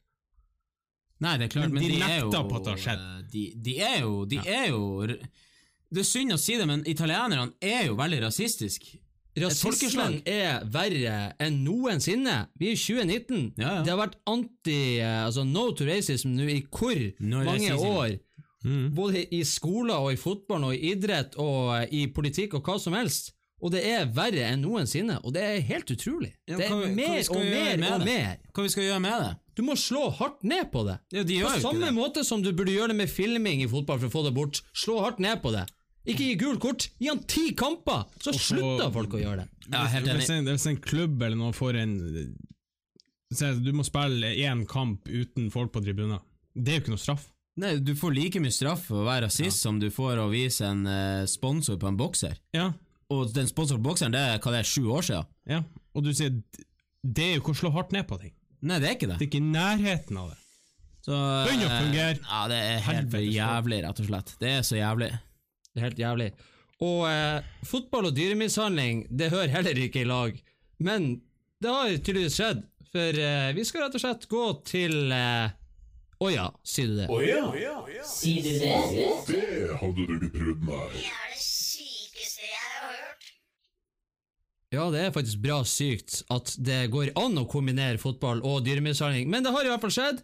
Nei, det er klart, Men men, de de, er jo nekter på at det har skjedd. eh, De, de er jo De er jo Det er synd å si det, men italienerne er jo veldig rasistiske. Rasismen er verre enn noensinne. Vi er i 2019. Ja, ja. Det har vært anti, eh, altså no to racism nå i hvor No mange racism. år? Både i skoler og i fotball og i idrett og eh, i politikk og hva som helst. Og det er verre enn noensinne, og det er helt utrolig. Ja, det er vi- mer og mer og det? mer. Hva vi skal gjøre med det? Du må slå hardt ned på det. Ja, de På samme måte som du burde gjøre det med filming i fotball for å få det bort. Slå hardt ned på det. Ikke gi gult kort, gi han ti kamper, så slutter folk å gjøre det. Ja, helt Hvis en, hvis en klubb eller noe får en du må spille én kamp uten folk på tribunen. Det er jo ikke noe straff. Nei, du får like mye straff for å være rasist som du får å vise en eh, sponsor på en bokser. Ja, Og den sponsoren på bokseren, det er hva det er, sju år siden? ja. Og du sier det er jo ikke å slå hardt ned på ting. Nei, det er ikke det. Det er ikke i nærheten av det. Så, Begynn å eh, fungere. Ja, det er helt jævlig, rett og slett. Det er så jævlig. Det er helt jævlig. Og eh, fotball og dyremishandling, det hører heller ikke i lag. Men det har tydeligvis skjedd, for eh, vi skal rett og slett gå til eh, Å ja, sier du det? Sier du det? Det hadde du ikke prøvd, nei. Det er det sykeste jeg har hørt. Ja, det er faktisk bra sykt at det går an å kombinere fotball og dyremishandling, men det har i hvert fall skjedd,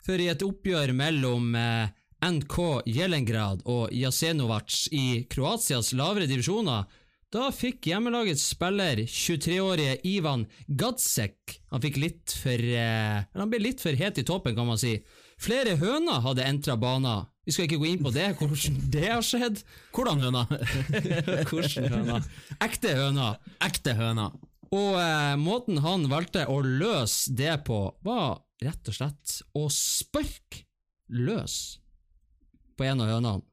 for i et oppgjør mellom eh, NK Jelengrad og Jasenovac i Kroatias lavere divisjoner, da fikk hjemmelagets spiller, 23-årige Ivan Gadsek han fikk litt for eh, Han ble litt for het i toppen, kan man si. Flere høner hadde entra banen. Vi skal ikke gå inn på det, hvordan det har skjedd. Hvordan høna? *laughs* Hvordan høna? Ekte høna. Ekte høna. Og eh, måten han valgte å løse det på, var rett og slett å sparke løs på en av hønene.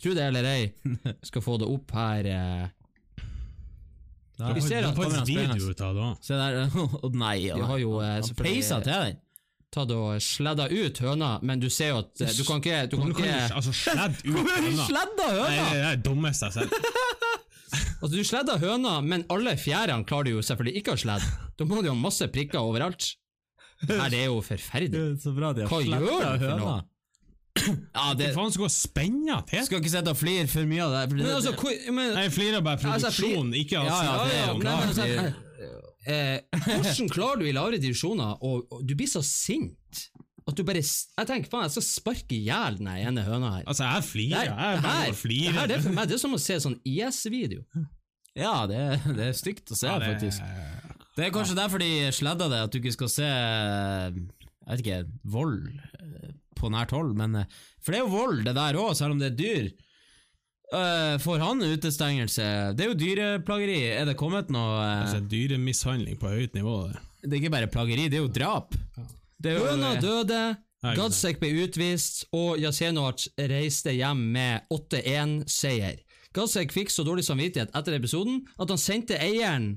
Tro det eller ei, *laughs* skal få det opp her. Eh. Vi ser at kameraet er video ut av det òg. Se der. *laughs* Å nei. De har jo eh, Han peisa til den. tatt og sledda ut høna, men du ser jo at eh, du kan ikke, du kan Du kan ikke altså sledd ut *laughs* høna. Sledda Nei, høna! det er det dummeste jeg har sett. Altså, du sledda høna, men alle fjærene klarer du jo selvfølgelig ikke å sledde. Da må du jo ha masse prikker overalt. Her, det er jo forferdelig. Så bra de har Hva gjør du for noe? Ja, det Hva faen skal gå spenna til? Skal ikke sitte og flire for mye av det. for det- Men altså, hvor, men, Jeg flirer bare produksjonen, Altså, produksjon, ikke altså, Ja, ja, det er jo men- altså, eh, hvordan klarer du i lavere divisjoner og, og du blir så sint at du bare Jeg tenker faen, jeg skal sparke i hjel den ene høna her. Altså, jeg flirer. Det Jeg er bare flirer. det her det er for meg det er som å se sånn IS-video. Ja, det, det er stygt å se, Ja, det- faktisk. Det er kanskje derfor de sledda det, at du ikke skal se Jeg vet ikke, vold eh, på nært hold, men eh, For det er jo vold, det der òg, selv om det er dyr. Uh, får han utestengelse? Det er jo dyreplageri. Er det kommet noe uh... Altså, dyremishandling på høyt nivå. det. Det er ikke bare plageri, det er jo drap. Det er jo, Høna døde, Gadsek ble utvist, og Jasenovac reiste hjem med 8-1-seier. Gadsek fikk så dårlig samvittighet etter episoden at han sendte eieren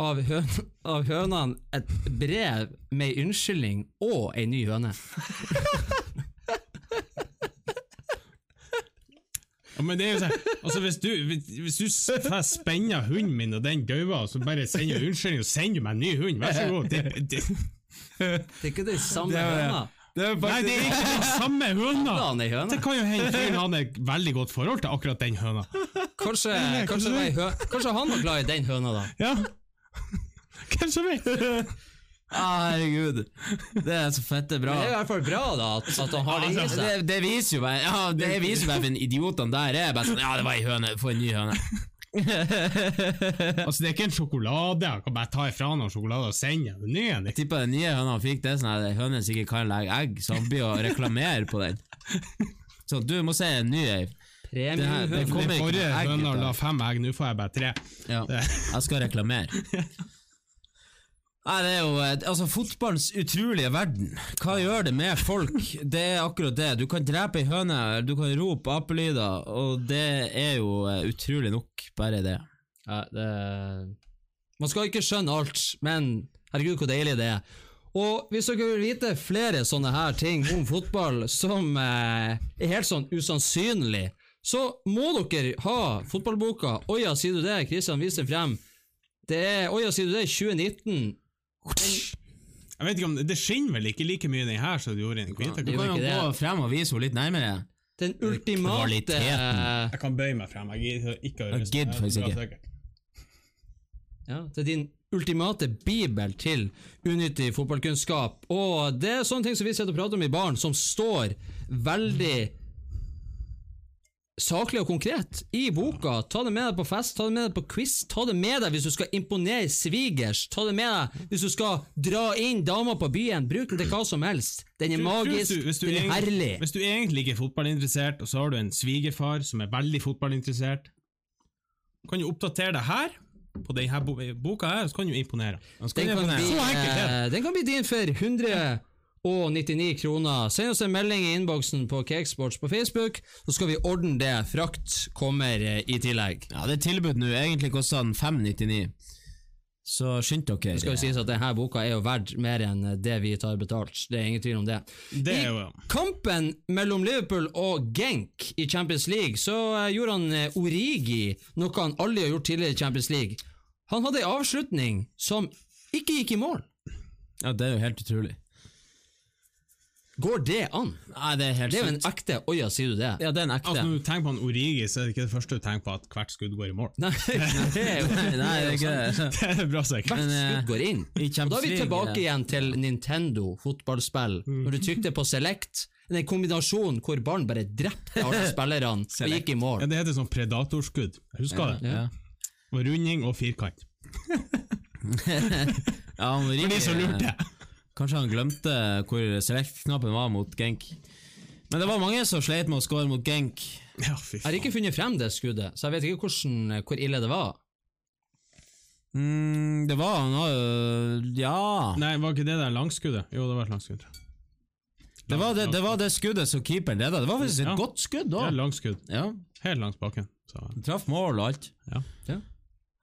av, høn av hønene et brev med ei unnskyldning og ei ny høne. Ja, men det er jo sånn, altså hvis du, hvis, du spenner hunden min, og den dauer, så bare sender unnskyldning og sender du meg en ny hund, vær så god. Det, det, Det er ikke den samme Det er høna. det er nei, det er ikke den samme høna! Er. Det kan jo hende fyren hadde et veldig godt forhold til akkurat den høna. Kanskje, kanskje, kanskje han var glad i den høna, da. Ja. *laughs* Hvem som vet? *laughs* Ah, herregud. Det er så fette bra. Det er i hvert fall bra, da, at, at han har det i seg. det viser jo meg Ja, det viser jo bare for idiotene der er bare sånn Ja, det var ei høne, få en ny høne. *laughs* Altså, det er ikke en sjokolade. Jeg kan bare ta ifra noen sjokolade og sende den nye. Jeg tipper den nye høna han fikk det sånn at hønen sikkert kan legge egg, så han blir å reklamere på den. Så du må se en ny ei. Det her- det kommer Den ikke forrige høna la fem egg, nå får jeg bare tre. Ja, jeg skal reklamere. *laughs* Nei, det er jo eh, Altså, fotballens utrolige verden. Hva gjør det med folk? Det er akkurat det. Du kan drepe ei høne, du kan rope apelyder, og det er jo eh, utrolig nok, bare det. Ja, det Man skal ikke skjønne alt, men herregud, hvor deilig det er. Og hvis dere vil vite flere sånne her ting om fotball som eh, er helt sånn usannsynlig, så må dere ha fotballboka Oja, sier du det? Kristian, vis den frem. Det er Oja, sier du det? 2019. Jeg vet ikke om, Det skinner vel ikke like mye i den her som det gjorde i den hvite? Du kan jo gå frem og vise henne litt nærmere. Den ultimate Kvaliteten. eh, Jeg kan bøye meg frem. Jeg gidder ikke å Jeg gidder faktisk ikke. Ja, det er din ultimate bibel til unyttig fotballkunnskap. Og det er sånne ting som vi sitter og prater om i baren, som står veldig saklig og konkret i boka. Ta det med deg på fest, ta det med deg på quiz, ta det med deg hvis du skal imponere svigers, ta det med deg hvis du skal dra inn damer på byen. Bruk den til hva som helst. Den er magisk, du, du den er herlig. hvis du egentlig ikke er fotballinteressert, og så har du en svigerfar som er veldig fotballinteressert, kan du oppdatere deg her, på denne boka her, så kan du imponere. Den kan, imponere. bli, eh, den kan bli din for 199 kroner. Send oss en melding i innboksen på Cakesports på Facebook, så skal vi ordne det. Frakt kommer eh, i tillegg. Ja, det er tilbud nå. Egentlig koster den 599. Så skynd dere. Det skal jo sies at denne boka er jo verdt mer enn det vi tar betalt. Det er ingen tvil om det. Det er jo I kampen mellom Liverpool og Genk i Champions League så eh, gjorde han eh, Origi noe han aldri har gjort tidligere i Champions League. Han hadde en avslutning som ikke gikk i mål. Ja, det er jo helt utrolig. Går det an? Nei, det er helt Det er jo en sykt. ekte Oja, sier du det? Ja, det er en ekte. Altså, når du tenker på en Origi, så er det ikke det første du tenker på at hvert skudd går i mål. Nei, *laughs* det er jo Nei, nei, det er ikke det. Det er bra sikkert. Hvert Men, eh, skudd går inn. i Og da er vi League, tilbake igjen til Nintendo fotballspill. Når du trykte på select, den kombinasjonen hvor ballen bare drepte alle *laughs* spillerne og gikk i mål. Ja, det heter sånn predatorskudd. Jeg husker det. Ja. Og runding og firkant. *laughs* Ja, han For de som lurte. Kanskje han glemte hvor select-knappen var mot Genk. Men det var mange som sleit med å score mot Genk. Ja, fy Jeg har ikke funnet frem det skuddet, så jeg vet ikke hvordan, hvor ille det var. Mm, det var han øh, Ja. Nei, var ikke det der langskuddet? Jo, det var et langskudd. Det var det, det var det skuddet som keeperen leda. Det var faktisk et Ja. godt skudd Ja, òg. langskudd. Ja. Helt langs bakken. Så. Traff mål og alt. Ja. Ja.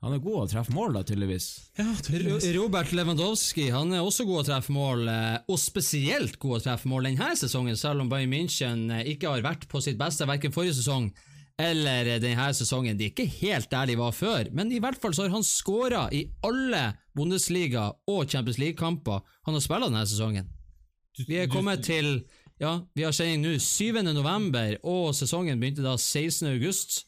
Han er god å treffe mål, da, tydeligvis. Ja, tydeligvis. Robert Lewandowski han er også god å treffe mål, eh, og spesielt god å treffe mål denne sesongen, selv om Bayern München eh, ikke har vært på sitt beste verken forrige sesong eller eh, denne sesongen. De er ikke helt der de var før, men i hvert fall så har han skåra i alle Bundesliga- og Champions League-kamper han har spilt denne sesongen. Vi er kommet til ja, vi har sending nå 7. november, og sesongen begynte da 16. august.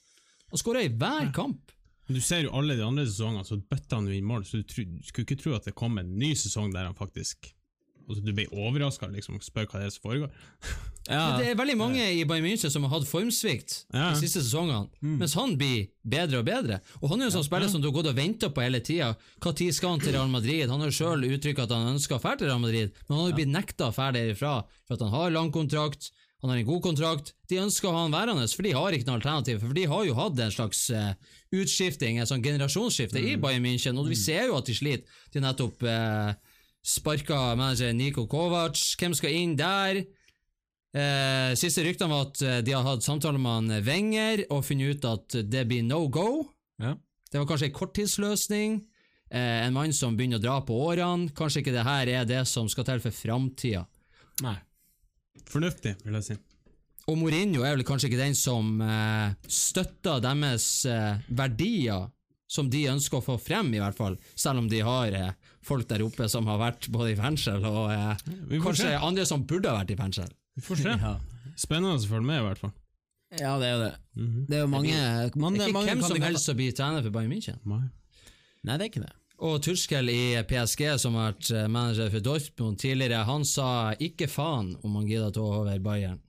Han skåra i hver kamp. Men Du ser jo alle de andre sesongene, så bøtta han jo inn mål, så du tro, skulle ikke tro at det kom en ny sesong der han faktisk Altså, du ble overraska, liksom, og spør hva det er som foregår. Ja, Det er veldig mange i Bayern München som har hatt formsvikt Ja. de siste sesongene, mens han blir bedre og bedre. Og Han er jo en sånn spiller som du har gått og venta på hele tida. Når skal han til Real Madrid? Han har sjøl uttrykt at han ønsker å dra til Real Madrid, men han har jo blitt nekta å dra derifra for at han har lang kontrakt. Han har en god kontrakt. De ønsker å ha han værende, for de har ikke noe alternativ. For de har jo hatt en slags eh, utskifting, en sånn generasjonsskifte i Bayern München, og vi ser jo at de sliter. De har nettopp uh, sparka manager Niko Kovac. Hvem skal inn der? Eh, siste ryktene var at eh, de har hatt samtale med han Wenger og funnet ut at det blir no go. Ja. Det var kanskje en korttidsløsning. Eh, en mann som begynner å dra på årene. Kanskje ikke det her er det som skal til for framtida. Nei. Fornuftig, vil jeg si. Og Mourinho er vel kanskje ikke den som eh, støtter deres eh, verdier, som de ønsker å få frem, i hvert fall. Selv om de har eh, folk der oppe som har vært både i fengsel, og eh, kanskje se. andre som burde ha vært i fengsel. Vi får se. *laughs* Ja. Spennende å følge med, i hvert fall. ja, det er jo det. Det er jo mange, mange, Det er ikke mange hvem som helst som blir trener for Bayern München. Nei. Nei, det er ikke det. Og Turskel i PSG, som har vært eh, manager for Dortmund tidligere, han sa ikke faen om han gidda ta over Bayern.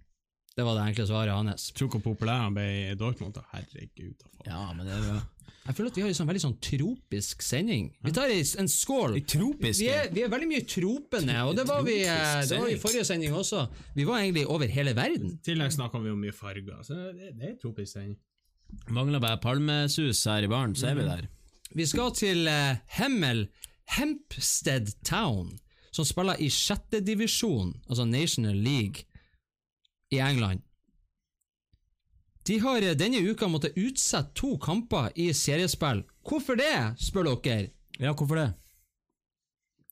Det var det enkle svaret hans. Tror hvor populær han ble i Dortmund. da. Herregud. da, faen. Ja, men det er jo Jeg føler at vi har en sånn veldig sånn tropisk sending. Vi tar en skål. tropisk. Vi er, vi er veldig mye tropene, og det var vi eh, det var i forrige sending også. Vi var egentlig over hele verden. I tillegg snakker vi om mye farger. Så det, det er tropisk sending. Mangler bare palmesus her i baren, så er vi der. Vi skal til eh, Hemmel Hempstead Town, som spiller i sjette divisjon, altså National League, i England. De har eh, denne uka måttet utsette to kamper i seriespill. Hvorfor det, spør dere? Ja, hvorfor det?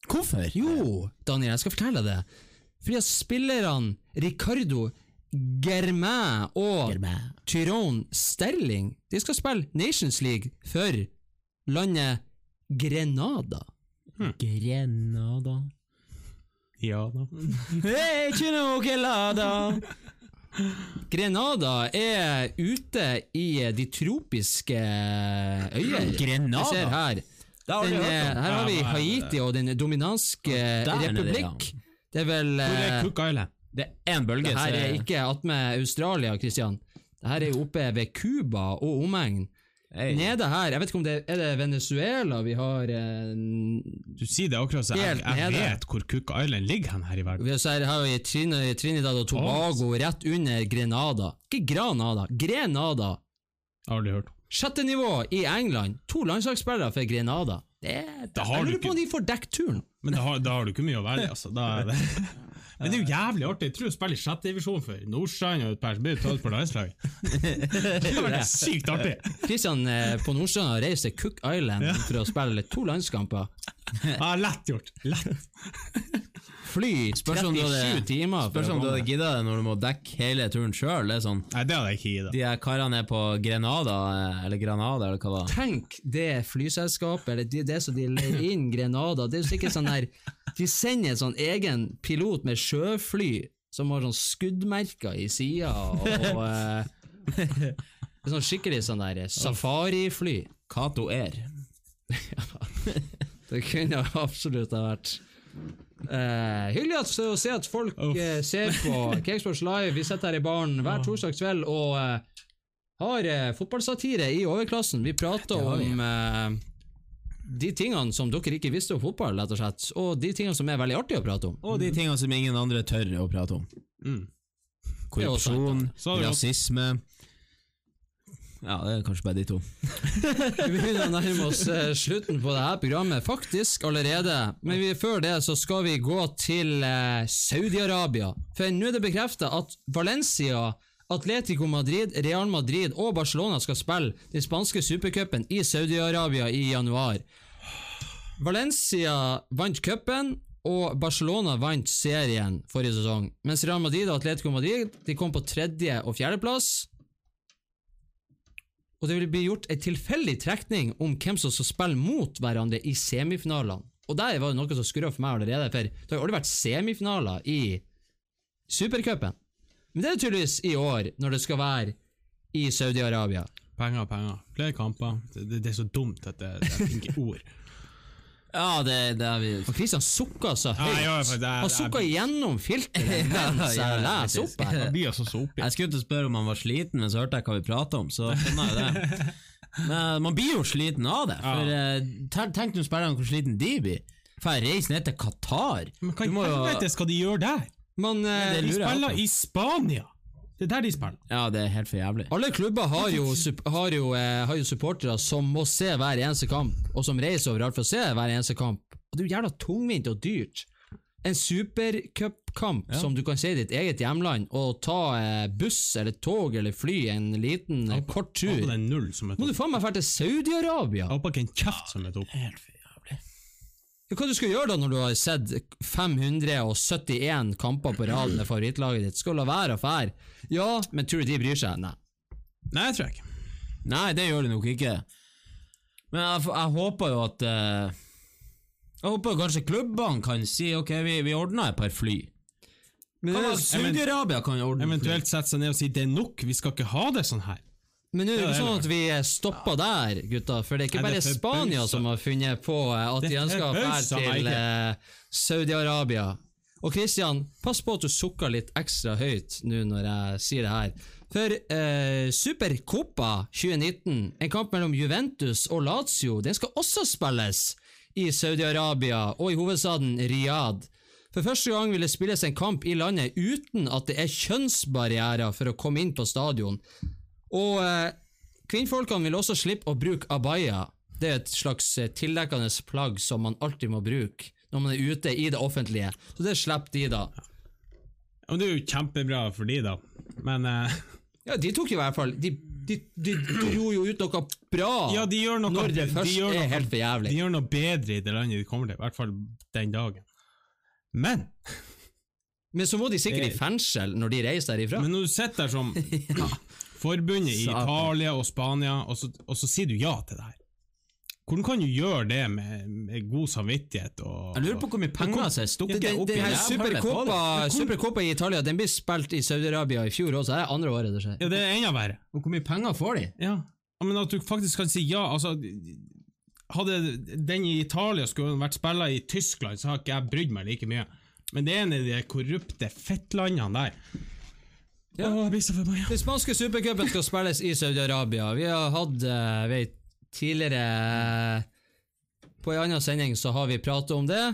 Hvorfor? Jo, Daniel, jeg skal fortelle deg det. Fordi at spillerne Ricardo Germain og Germain. Tyrone Sterling De skal spille Nations League for landet Grenada. Grenada Ja da. *laughs* Hey, ikke noe gelada! Grenada er ute i de tropiske øyer. Grenada? Vi ser her. Har Den, eh, her har vi? Haiti og Den dominanske republikk. Det er vel Hvor er eh, Cook Island? Det er én bølge. Det her er jeg- ikke attmed Australia, Christian. Det her er oppe ved Cuba og omegn. Hey. Nede her, jeg vet ikke om det er det Venezuela vi har eh, Du sier det akkurat så jeg, jeg vet hvor Cook Island ligger her i verden. Vi har, her har Trinidad og Tobago rett under Grenada. Ikke Granada, Grenada. Aldri hørt. Sjette nivå i England. To landslagsspillere for Grenada. Det, Da jeg har du lurer på om de får dekket turen. Men da har, da har du ikke mye å velge, altså. Da er det. *laughs* Men det er jo jævlig artig. Jeg tror hun spiller i sjette divisjon for Nordstrand og et par, som blir tatt på landslaget. *laughs* Det hadde vært sykt artig. Kristian eh, på Nordstrand har reist til Cook Island for å spille to landskamper. Ja, lett gjort. Lett. *laughs* Fly spørsmål om du 37 hadde- timer Spørs om du hadde gidda det når du må dekke hele turen sjøl. Sånn. Nei, det hadde jeg ikke gitt. De her karene er på Grenada, eller Granada, eller hva det var. Tenk det flyselskapet, eller det, det som de leier inn Grenada. Det er jo sikkert sånn der De sender en sånn egen pilot med sjøfly som har sånn skuddmerker i sida, og eh, Sånn skikkelig sånn der safarifly. Cato Air. *laughs* Det kunne absolutt ha vært eh, hyggelig at, å se at folk uh, ser på *laughs* Cakesports Live. Vi sitter her i baren hver torsdag kveld og uh, har fotballsatire i overklassen. Vi prater om de tingene som dere ikke visste om fotball, rett og slett. Og de tingene som er veldig artige å prate om. Og de tingene som ingen andre tør å prate om. Mm. Korrupsjon, rasisme Ja, det er kanskje bare de to. *laughs* Vi begynner å nærme oss eh, slutten på dette programmet, faktisk allerede. Men før det så skal vi gå til eh, Saudi-Arabia. For nå er det bekreftet at Valencia, Atletico Madrid, Real Madrid og Barcelona skal spille den spanske supercupen i Saudi-Arabia i januar. Valencia vant cupen, og Barcelona vant serien forrige sesong. Mens Real Madrid og Atletico Madrid de kom på tredje- og fjerdeplass. Og det vil bli gjort en tilfeldig trekning om hvem som skal spille mot hverandre i semifinalene. Og der var det noe som skurra for meg allerede, for det har jo aldri vært semifinaler i Supercupen. Men det er tydeligvis i år, når det skal være i Saudi-Arabia. Penger, penger. Flere kamper. Det, det, det er så dumt at det, det er ikke ord. Ja, det, det er vi Og Kristian sukker så høyt. ja, ja, det er- Han sukker gjennom filteret *laughs* mens jeg leser opp her. Jeg blir altså så oppi. Jeg skulle til å spørre om han var sliten, men så hørte jeg hva vi prata om, så skjønner jeg det. *laughs* Men man blir jo sliten av det. For ja. tenk- Tenk nå spillerne hvor sliten de blir. For jeg reiser ned til Qatar. Men hva i helvete skal de gjøre der? Man, eh, det De spiller i Spania! Det er der de spiller. Ja, det er helt for jævlig. alle klubber har jo, har jo, eh, har jo supportere som må se hver eneste kamp, og som reiser overalt for å se hver eneste kamp. Og det er jo jævla tungvint og dyrt. En supercupkamp som du kan se i ditt eget hjemland, og ta eh, buss eller tog eller fly en liten eh, kort tur tur det er null som er Må du faen meg dra til Saudi-Arabia? Håper ikke en kjeft som er topp. Helt. Hva du skal gjøre da når du har sett 571 kamper på rad med favorittlaget ditt? Skal du la være å fære? Ja, men tror du de bryr seg? Nei. Nei, jeg tror jeg ikke. Nei, det gjør de nok ikke. Men jeg, jeg håper jo at uh, Jeg håper kanskje klubbene kan si ok, vi, vi ordner et par fly. Saudi-Arabia kan ordne fly? Eventuelt sette seg ned og si det er nok, vi skal ikke ha det sånn her. Men nå er det ikke sånn at vi stopper der, gutta. For det er ikke bare Spania som har funnet på eh, at de er ønsker å dra til eh, Saudi-Arabia. Og Christian, pass på at du sukker litt ekstra høyt nå når jeg sier det her. For eh, Supercopa 2019, en kamp mellom Juventus og Lazio, den skal også spilles i Saudi-Arabia og i hovedstaden Riyadh. For første gang vil det spilles en kamp i landet uten at det er kjønnsbarrierer for å komme inn på stadion. Og eh, kvinnfolkene vil også slippe å bruke abaya. Det er et slags eh, tildekkende plagg som man alltid må bruke når man er ute i det offentlige. Så det slipper de, da. Ja, men det er jo kjempebra for de, da. Men eh, Ja, de tok i hvert fall De, de, de, de gjorde jo ut noe bra ja, de gjør noe når det de først gjør er helt for jævlig. De gjør noe bedre i det landet de kommer til, i hvert fall den dagen. Men, Men så må de sikkert i fengsel når de reiser derifra. men når du sitter der som *laughs* forbundet i Satan. Italia og Spania, og så, og så sier du ja til det her Hvordan kan du gjøre det med, med god samvittighet og Jeg lurer på hvor mye penger som er stukket opp i det. Supercopa i Italia Den blir spilt i Saudi-Arabia i fjor også, det er andre året det skjer. Ja, det er enda verre. Og hvor mye penger får de? Ja. ja, Men at du faktisk kan si ja, altså hadde den i Italia skulle vært spilla i Tyskland, så hadde ikke jeg brydd meg like mye. Men det er en av de korrupte fettlandene der. Ja. Å, jeg blir så forbanna. Den spanske supercupen skal spilles i Saudi-Arabia. Vi har hatt eh, vet, tidligere På en annen sending så har vi pratet om det.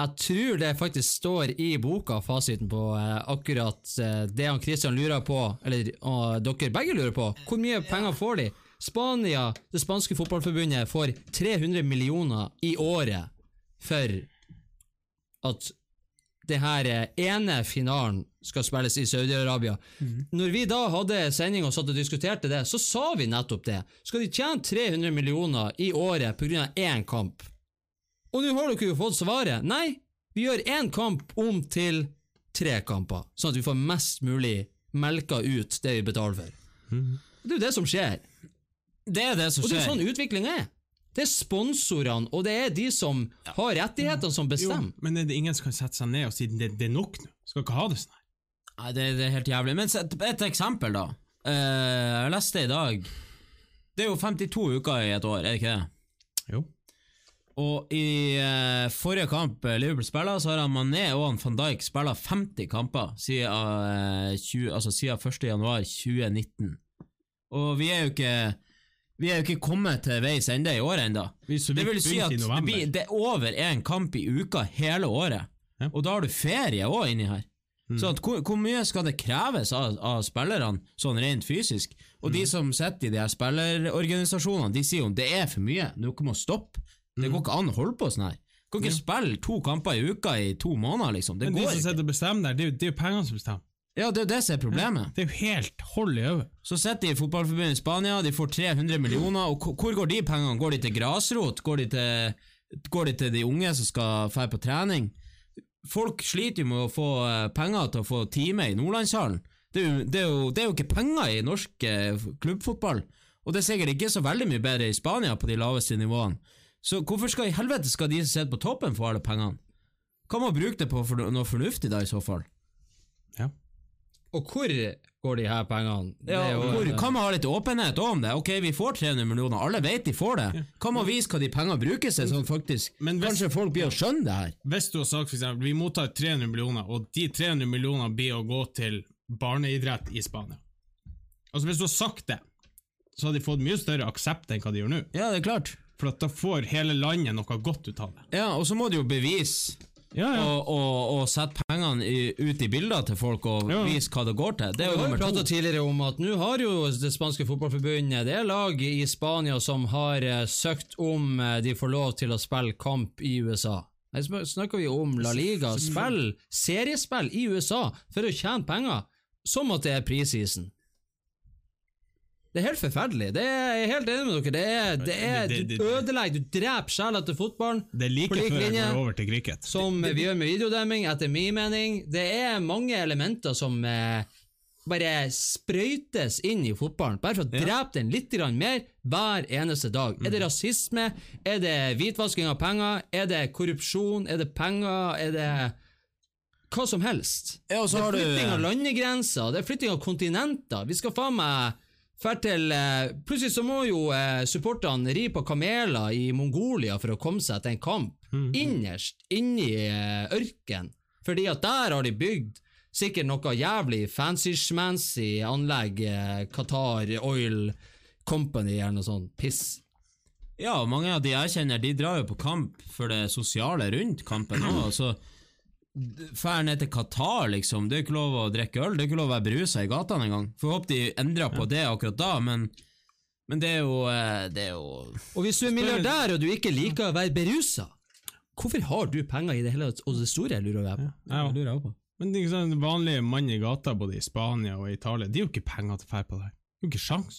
Jeg tror det faktisk står i boka, fasiten på eh, akkurat eh, det han Christian lurer på, eller og dere begge lurer på. Hvor mye penger får de? Spania, det spanske fotballforbundet, får 300 millioner i året for at det her eh, ene finalen skal spilles i Saudi-Arabia. Når vi da hadde sending og satt og diskuterte det, så sa vi nettopp det. Skal de tjene 300 millioner i året pga. én kamp? Og nå har dere jo fått svaret. Nei, vi gjør én kamp om til tre kamper, sånn at vi får mest mulig melka ut det vi betaler for. Det er jo det som skjer. Det er det som Og det er jo sånn utvikling er. Det er sponsorene, og det er de som har rettighetene, som Jo, bestemmer. men er det ingen som kan sette seg ned og si det, det er nok nå? Skal ikke ha det sånn her. Nei, det, det er helt jævlig. Men et, et eksempel, da. Uh, jeg leste i dag Det er jo 52 uker i et år, er det ikke det? Jo. Og i uh, forrige kamp eh, Liverpool spiller, så har han Mané og han van Dijk spilla 50 kamper siden, uh, 20, altså siden 1. januar 2019. Og vi er jo ikke vi er jo ikke kommet til veis ende i året ennå. Det vil si at det, blir, det er over én kamp i uka hele året. Ja. Og da har du ferie òg inni her. Så at hvor, hvor mye skal det kreves av, av spillerne, sånn rent fysisk? Og de som sitter i de her spillerorganisasjonene, de sier jo det er for mye, dere må stoppe. Det går ikke an å holde på sånn her. Du kan ikke spille to kamper i uka i to måneder, liksom. Det Men de som sitter og bestemmer der, er det er jo pengene som bestemmer. Ja, det er jo det som er problemet. Det er jo helt hold i øyet. Så sitter de i fotballforbundet i Spania, de får 300 millioner, og hvor- går de pengene? Går de til grasrot? Går de til, går de, til de unge som skal dra på trening? Folk sliter jo med å få eh, penger til å få time i Nordlandshallen. Det er, jo, det, er jo, det er jo ikke penger i norsk eh, klubbfotball, og det er sikkert ikke så veldig mye bedre i Spania på de laveste nivåene. Så hvorfor skal i helvete skal de som sitter på toppen få alle pengene? Hva man bruke det på for noe fornuftig da, i så fall? Og hvor går de her pengene? Ja, jo- hvor, kan man ha litt åpenhet om det? Ok, vi får 300 millioner, alle vet de får det. Kan å vise hva de pengene brukes til, sånn faktisk Men hvis- Kanskje folk blir å skjønne det her? Hvis du har sagt eksempel, vi mottar 300 millioner, og de 300 millionene blir å gå til barneidrett i Spania. Altså Hvis du har sagt det, så har de fått mye større aksept enn hva de gjør nå. Ja, det er klart. For at da får hele landet noe godt ut av det. Ja, og så må de jo bevise Ja, ja. og, og, og sette pengene i, ut i bilder til folk og Ja. vise hva det går til. Det er Vi jo har jo nummer pratet tidligere om at nå har jo det spanske fotballforbundet Det er lag i Spania som har eh, søkt om eh, de får lov til å spille kamp i USA. Her snakker vi om La Liga. Spill seriespill i USA for å tjene penger, som at det er preseason. Det er helt forferdelig. Det er, jeg er helt enig med dere. Det er, det er, du ødelegger, du dreper sjela til fotballen. Det er like før jeg går over til cricket. som vi gjør med videodemming, etter min mening. Det er mange elementer som eh, bare sprøytes inn i fotballen, bare for å drepe den litt mer hver eneste dag. Er Mm. det rasisme? Er det hvitvasking av penger? Er det korrupsjon? Er det penger? Er det hva som helst? Ja, og så det er flytting av landegrenser, det er flytting av kontinenter. Vi skal faen meg til eh, Plutselig så må jo eh, supporterne ri på kameler i Mongolia for å komme seg til en kamp. Innerst inni eh, ørken. Fordi at der har de bygd sikkert noe jævlig fancy-schmancy anlegg. Eh, Qatar Oil Company eller noe sånt piss. Ja, og mange av de jeg kjenner, de drar jo på kamp for det sosiale rundt kampen òg. Fær ned til Qatar, liksom. Det er ikke lov å drikke øl, det er ikke lov å være berusa i gatene engang. Får håpe de endrer på det akkurat da, men, men det er jo eh, Det er jo Og hvis du er milliardær og du ikke liker å være berusa, hvorfor har du penger i det hele tatt? Og det store lurer jeg på. Ja, jeg lurer jeg på. Men det er ikke sånn, vanlige mann i gata både i Spania og Italia, de har jo ikke penger til å dra på det her. De har jo ikke sjans.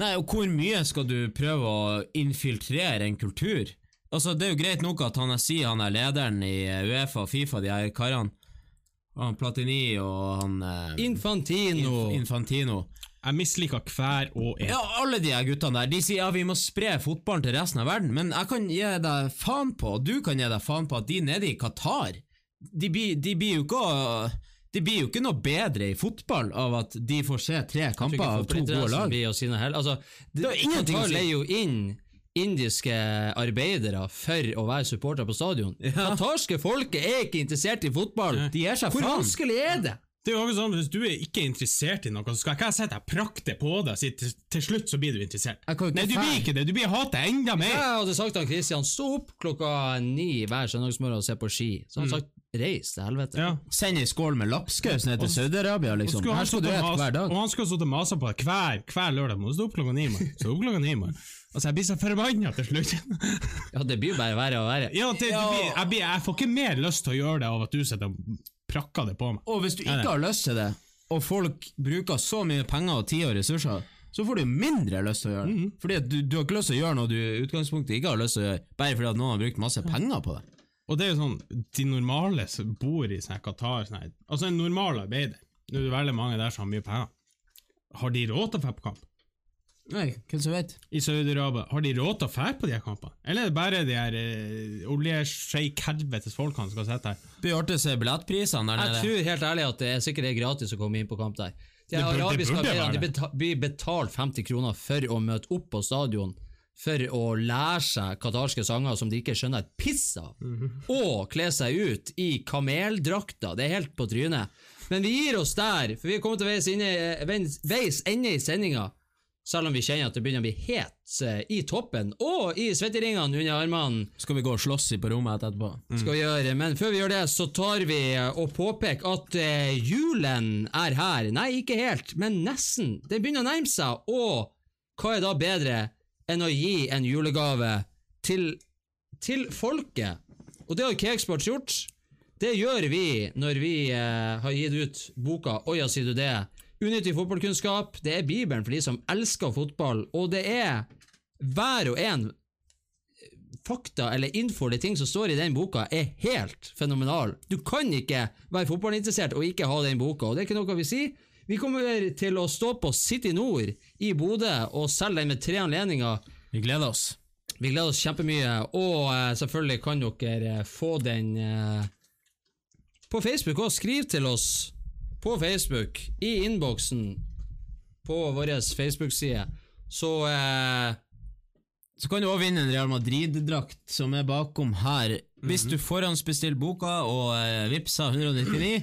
Nei, og hvor mye skal du prøve å infiltrere en kultur? Altså, Det er jo greit nok at han er, sier han er lederen i eh, Uefa og Fifa, de her karene. Han Platini og han eh, Infantino. Inf Infantino. Jeg misliker hver og en. Ja, alle de her guttene der De sier ja, vi må spre fotballen til resten av verden, men jeg kan gi deg faen på, og du kan gi deg faen på, at de nede i Qatar De blir, de blir jo ikke å- De blir jo ikke noe bedre i fotball av at de får se tre kamper av to gode lag. Altså, det, har ingenting å si. jo inn indiske arbeidere for å være supporter på stadion. Katarske folket er ikke interessert i fotball. De er seg Hvor faen. vanskelig er det? Det er jo sånn, Hvis du er ikke interessert i noe, så skal ikke jeg sitte deg prakte på deg og si til, til slutt så blir du interessert. Jeg Nei, du blir ikke det. Du blir hate enda mer. Jeg hadde sagt til Kristian Christian stå opp klokka ni hver søndagsmorgen og se på ski. Så hadde mm. sagt reis til helvete. Ja. Send ei skål med lapskaus ned til Saudi-Arabia, liksom. han Her skal du spise hver dag. Og han skal sitte og mase på deg hver, hver lørdag. Må du stå opp klokka ni, mann. Stå opp klokka ni, mann. Altså, jeg blir så forbanna til slutt. *laughs* Ja, det blir jo bare verre og verre. ja, det, det blir, jeg, blir, jeg får ikke mer lyst til å gjøre det av at du sitter og prakker det på meg. Og hvis du ikke har lyst til det, og folk bruker så mye penger og tid og ressurser, så får du mindre lyst til å gjøre det. Mhm. Fordi du, du har ikke lyst til å gjøre noe du i utgangspunktet ikke har lyst til å gjøre, bare fordi at noen har brukt masse penger på det. Og det er jo sånn, de normale som bor i sånn Qatar sånn Altså en normal arbeider, nå er det veldig mange der som har mye penger, har de råd til å dra på kamp? Nei, hvem som vet? I Saudi-Arabia, har de råd til å fære på de her kampene? Eller er det bare de her uh, oljesjeik-helvetes folkene som skal sitte her? Det blir artig å se billettprisene der Jeg tror helt ærlig at det er sikkert er gratis å komme inn på kamp der. De Det burde- det arabiske burde arbeiderne være de beta blir betalt 50 kroner for å møte opp på stadion for å lære seg qatarske sanger som de ikke skjønner et piss av, Mhm. og kle seg ut i kameldrakter. Det er helt på trynet. Men vi gir oss der, for vi er kommet til veis, inne, veis, veis ende i sendinga. Selv om vi kjenner at det begynner å bli het eh, i toppen og i svetteringene under armene Skal vi gå og slåss i på rommet etterpå? skal vi gjøre. Men før vi gjør det, så tar vi og påpeker at eh, julen er her. Nei, ikke helt, men nesten. Den begynner å nærme seg, og hva er da bedre enn å gi en julegave til, til folket? Og det har Cakesports gjort. Det gjør vi når vi eh, har gitt ut boka Oja, sier du det? Unyttig fotballkunnskap. Det er Bibelen for de som elsker fotball, og det er hver og en fakta eller info eller ting som står i den boka, er helt fenomenal. Du kan ikke være fotballinteressert og ikke ha den boka, og det er ikke noe vi sier. Vi kommer til å stå på City Nord i Bodø og selge den med tre anledninger. Vi gleder oss. Vi gleder oss kjempemye, og eh, selvfølgelig kan dere eh, få den eh, på Facebook og skriv til oss på Facebook, i innboksen på vår Facebook-side. Så eh, Så kan du også vinne en Real Madrid-drakt som er bakom her. Hvis du forhåndsbestiller boka og eh, vippser 199,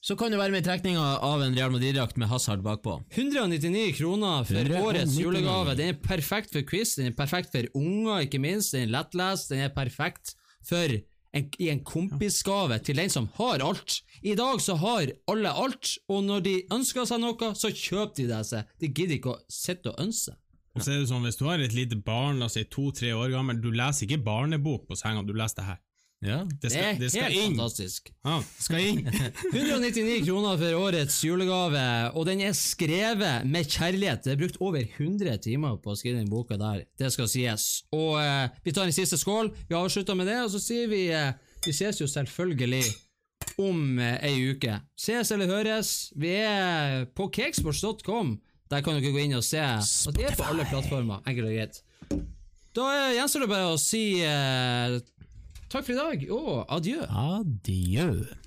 så kan du være med i trekninga av en Real Madrid-drakt med Hazard bakpå. 199 kroner for 199. årets julegave. Den er perfekt for quiz, den er perfekt for unger, ikke minst. Den er lettlest, den er perfekt for en, i en kompisgave til den som har alt. I dag så har alle alt, og når de ønsker seg noe, så kjøper de det seg. De gidder ikke å sitte og ønske. Og så er det sånn, Hvis du har et lite barn, la oss si to-tre år gammel, du leser ikke barnebok på senga, du leser det her. Ja. Det Det skal, er det skal helt inn. fantastisk. Ja, det skal inn. *laughs* 199 kroner for årets julegave, og den er skrevet med kjærlighet. Det er brukt over 100 timer på å skrive den boka der, det skal sies. Og eh, vi tar en siste skål, vi avslutter med det, og så sier vi eh, Vi ses jo selvfølgelig om eh, ei uke. Ses eller høres. Vi er på cakesports.com. Der kan dere gå inn og se Og det er på alle plattformer. Enkelt og greit. Da eh, gjenstår det bare å si eh, takk for i dag, og adjø. Adjø.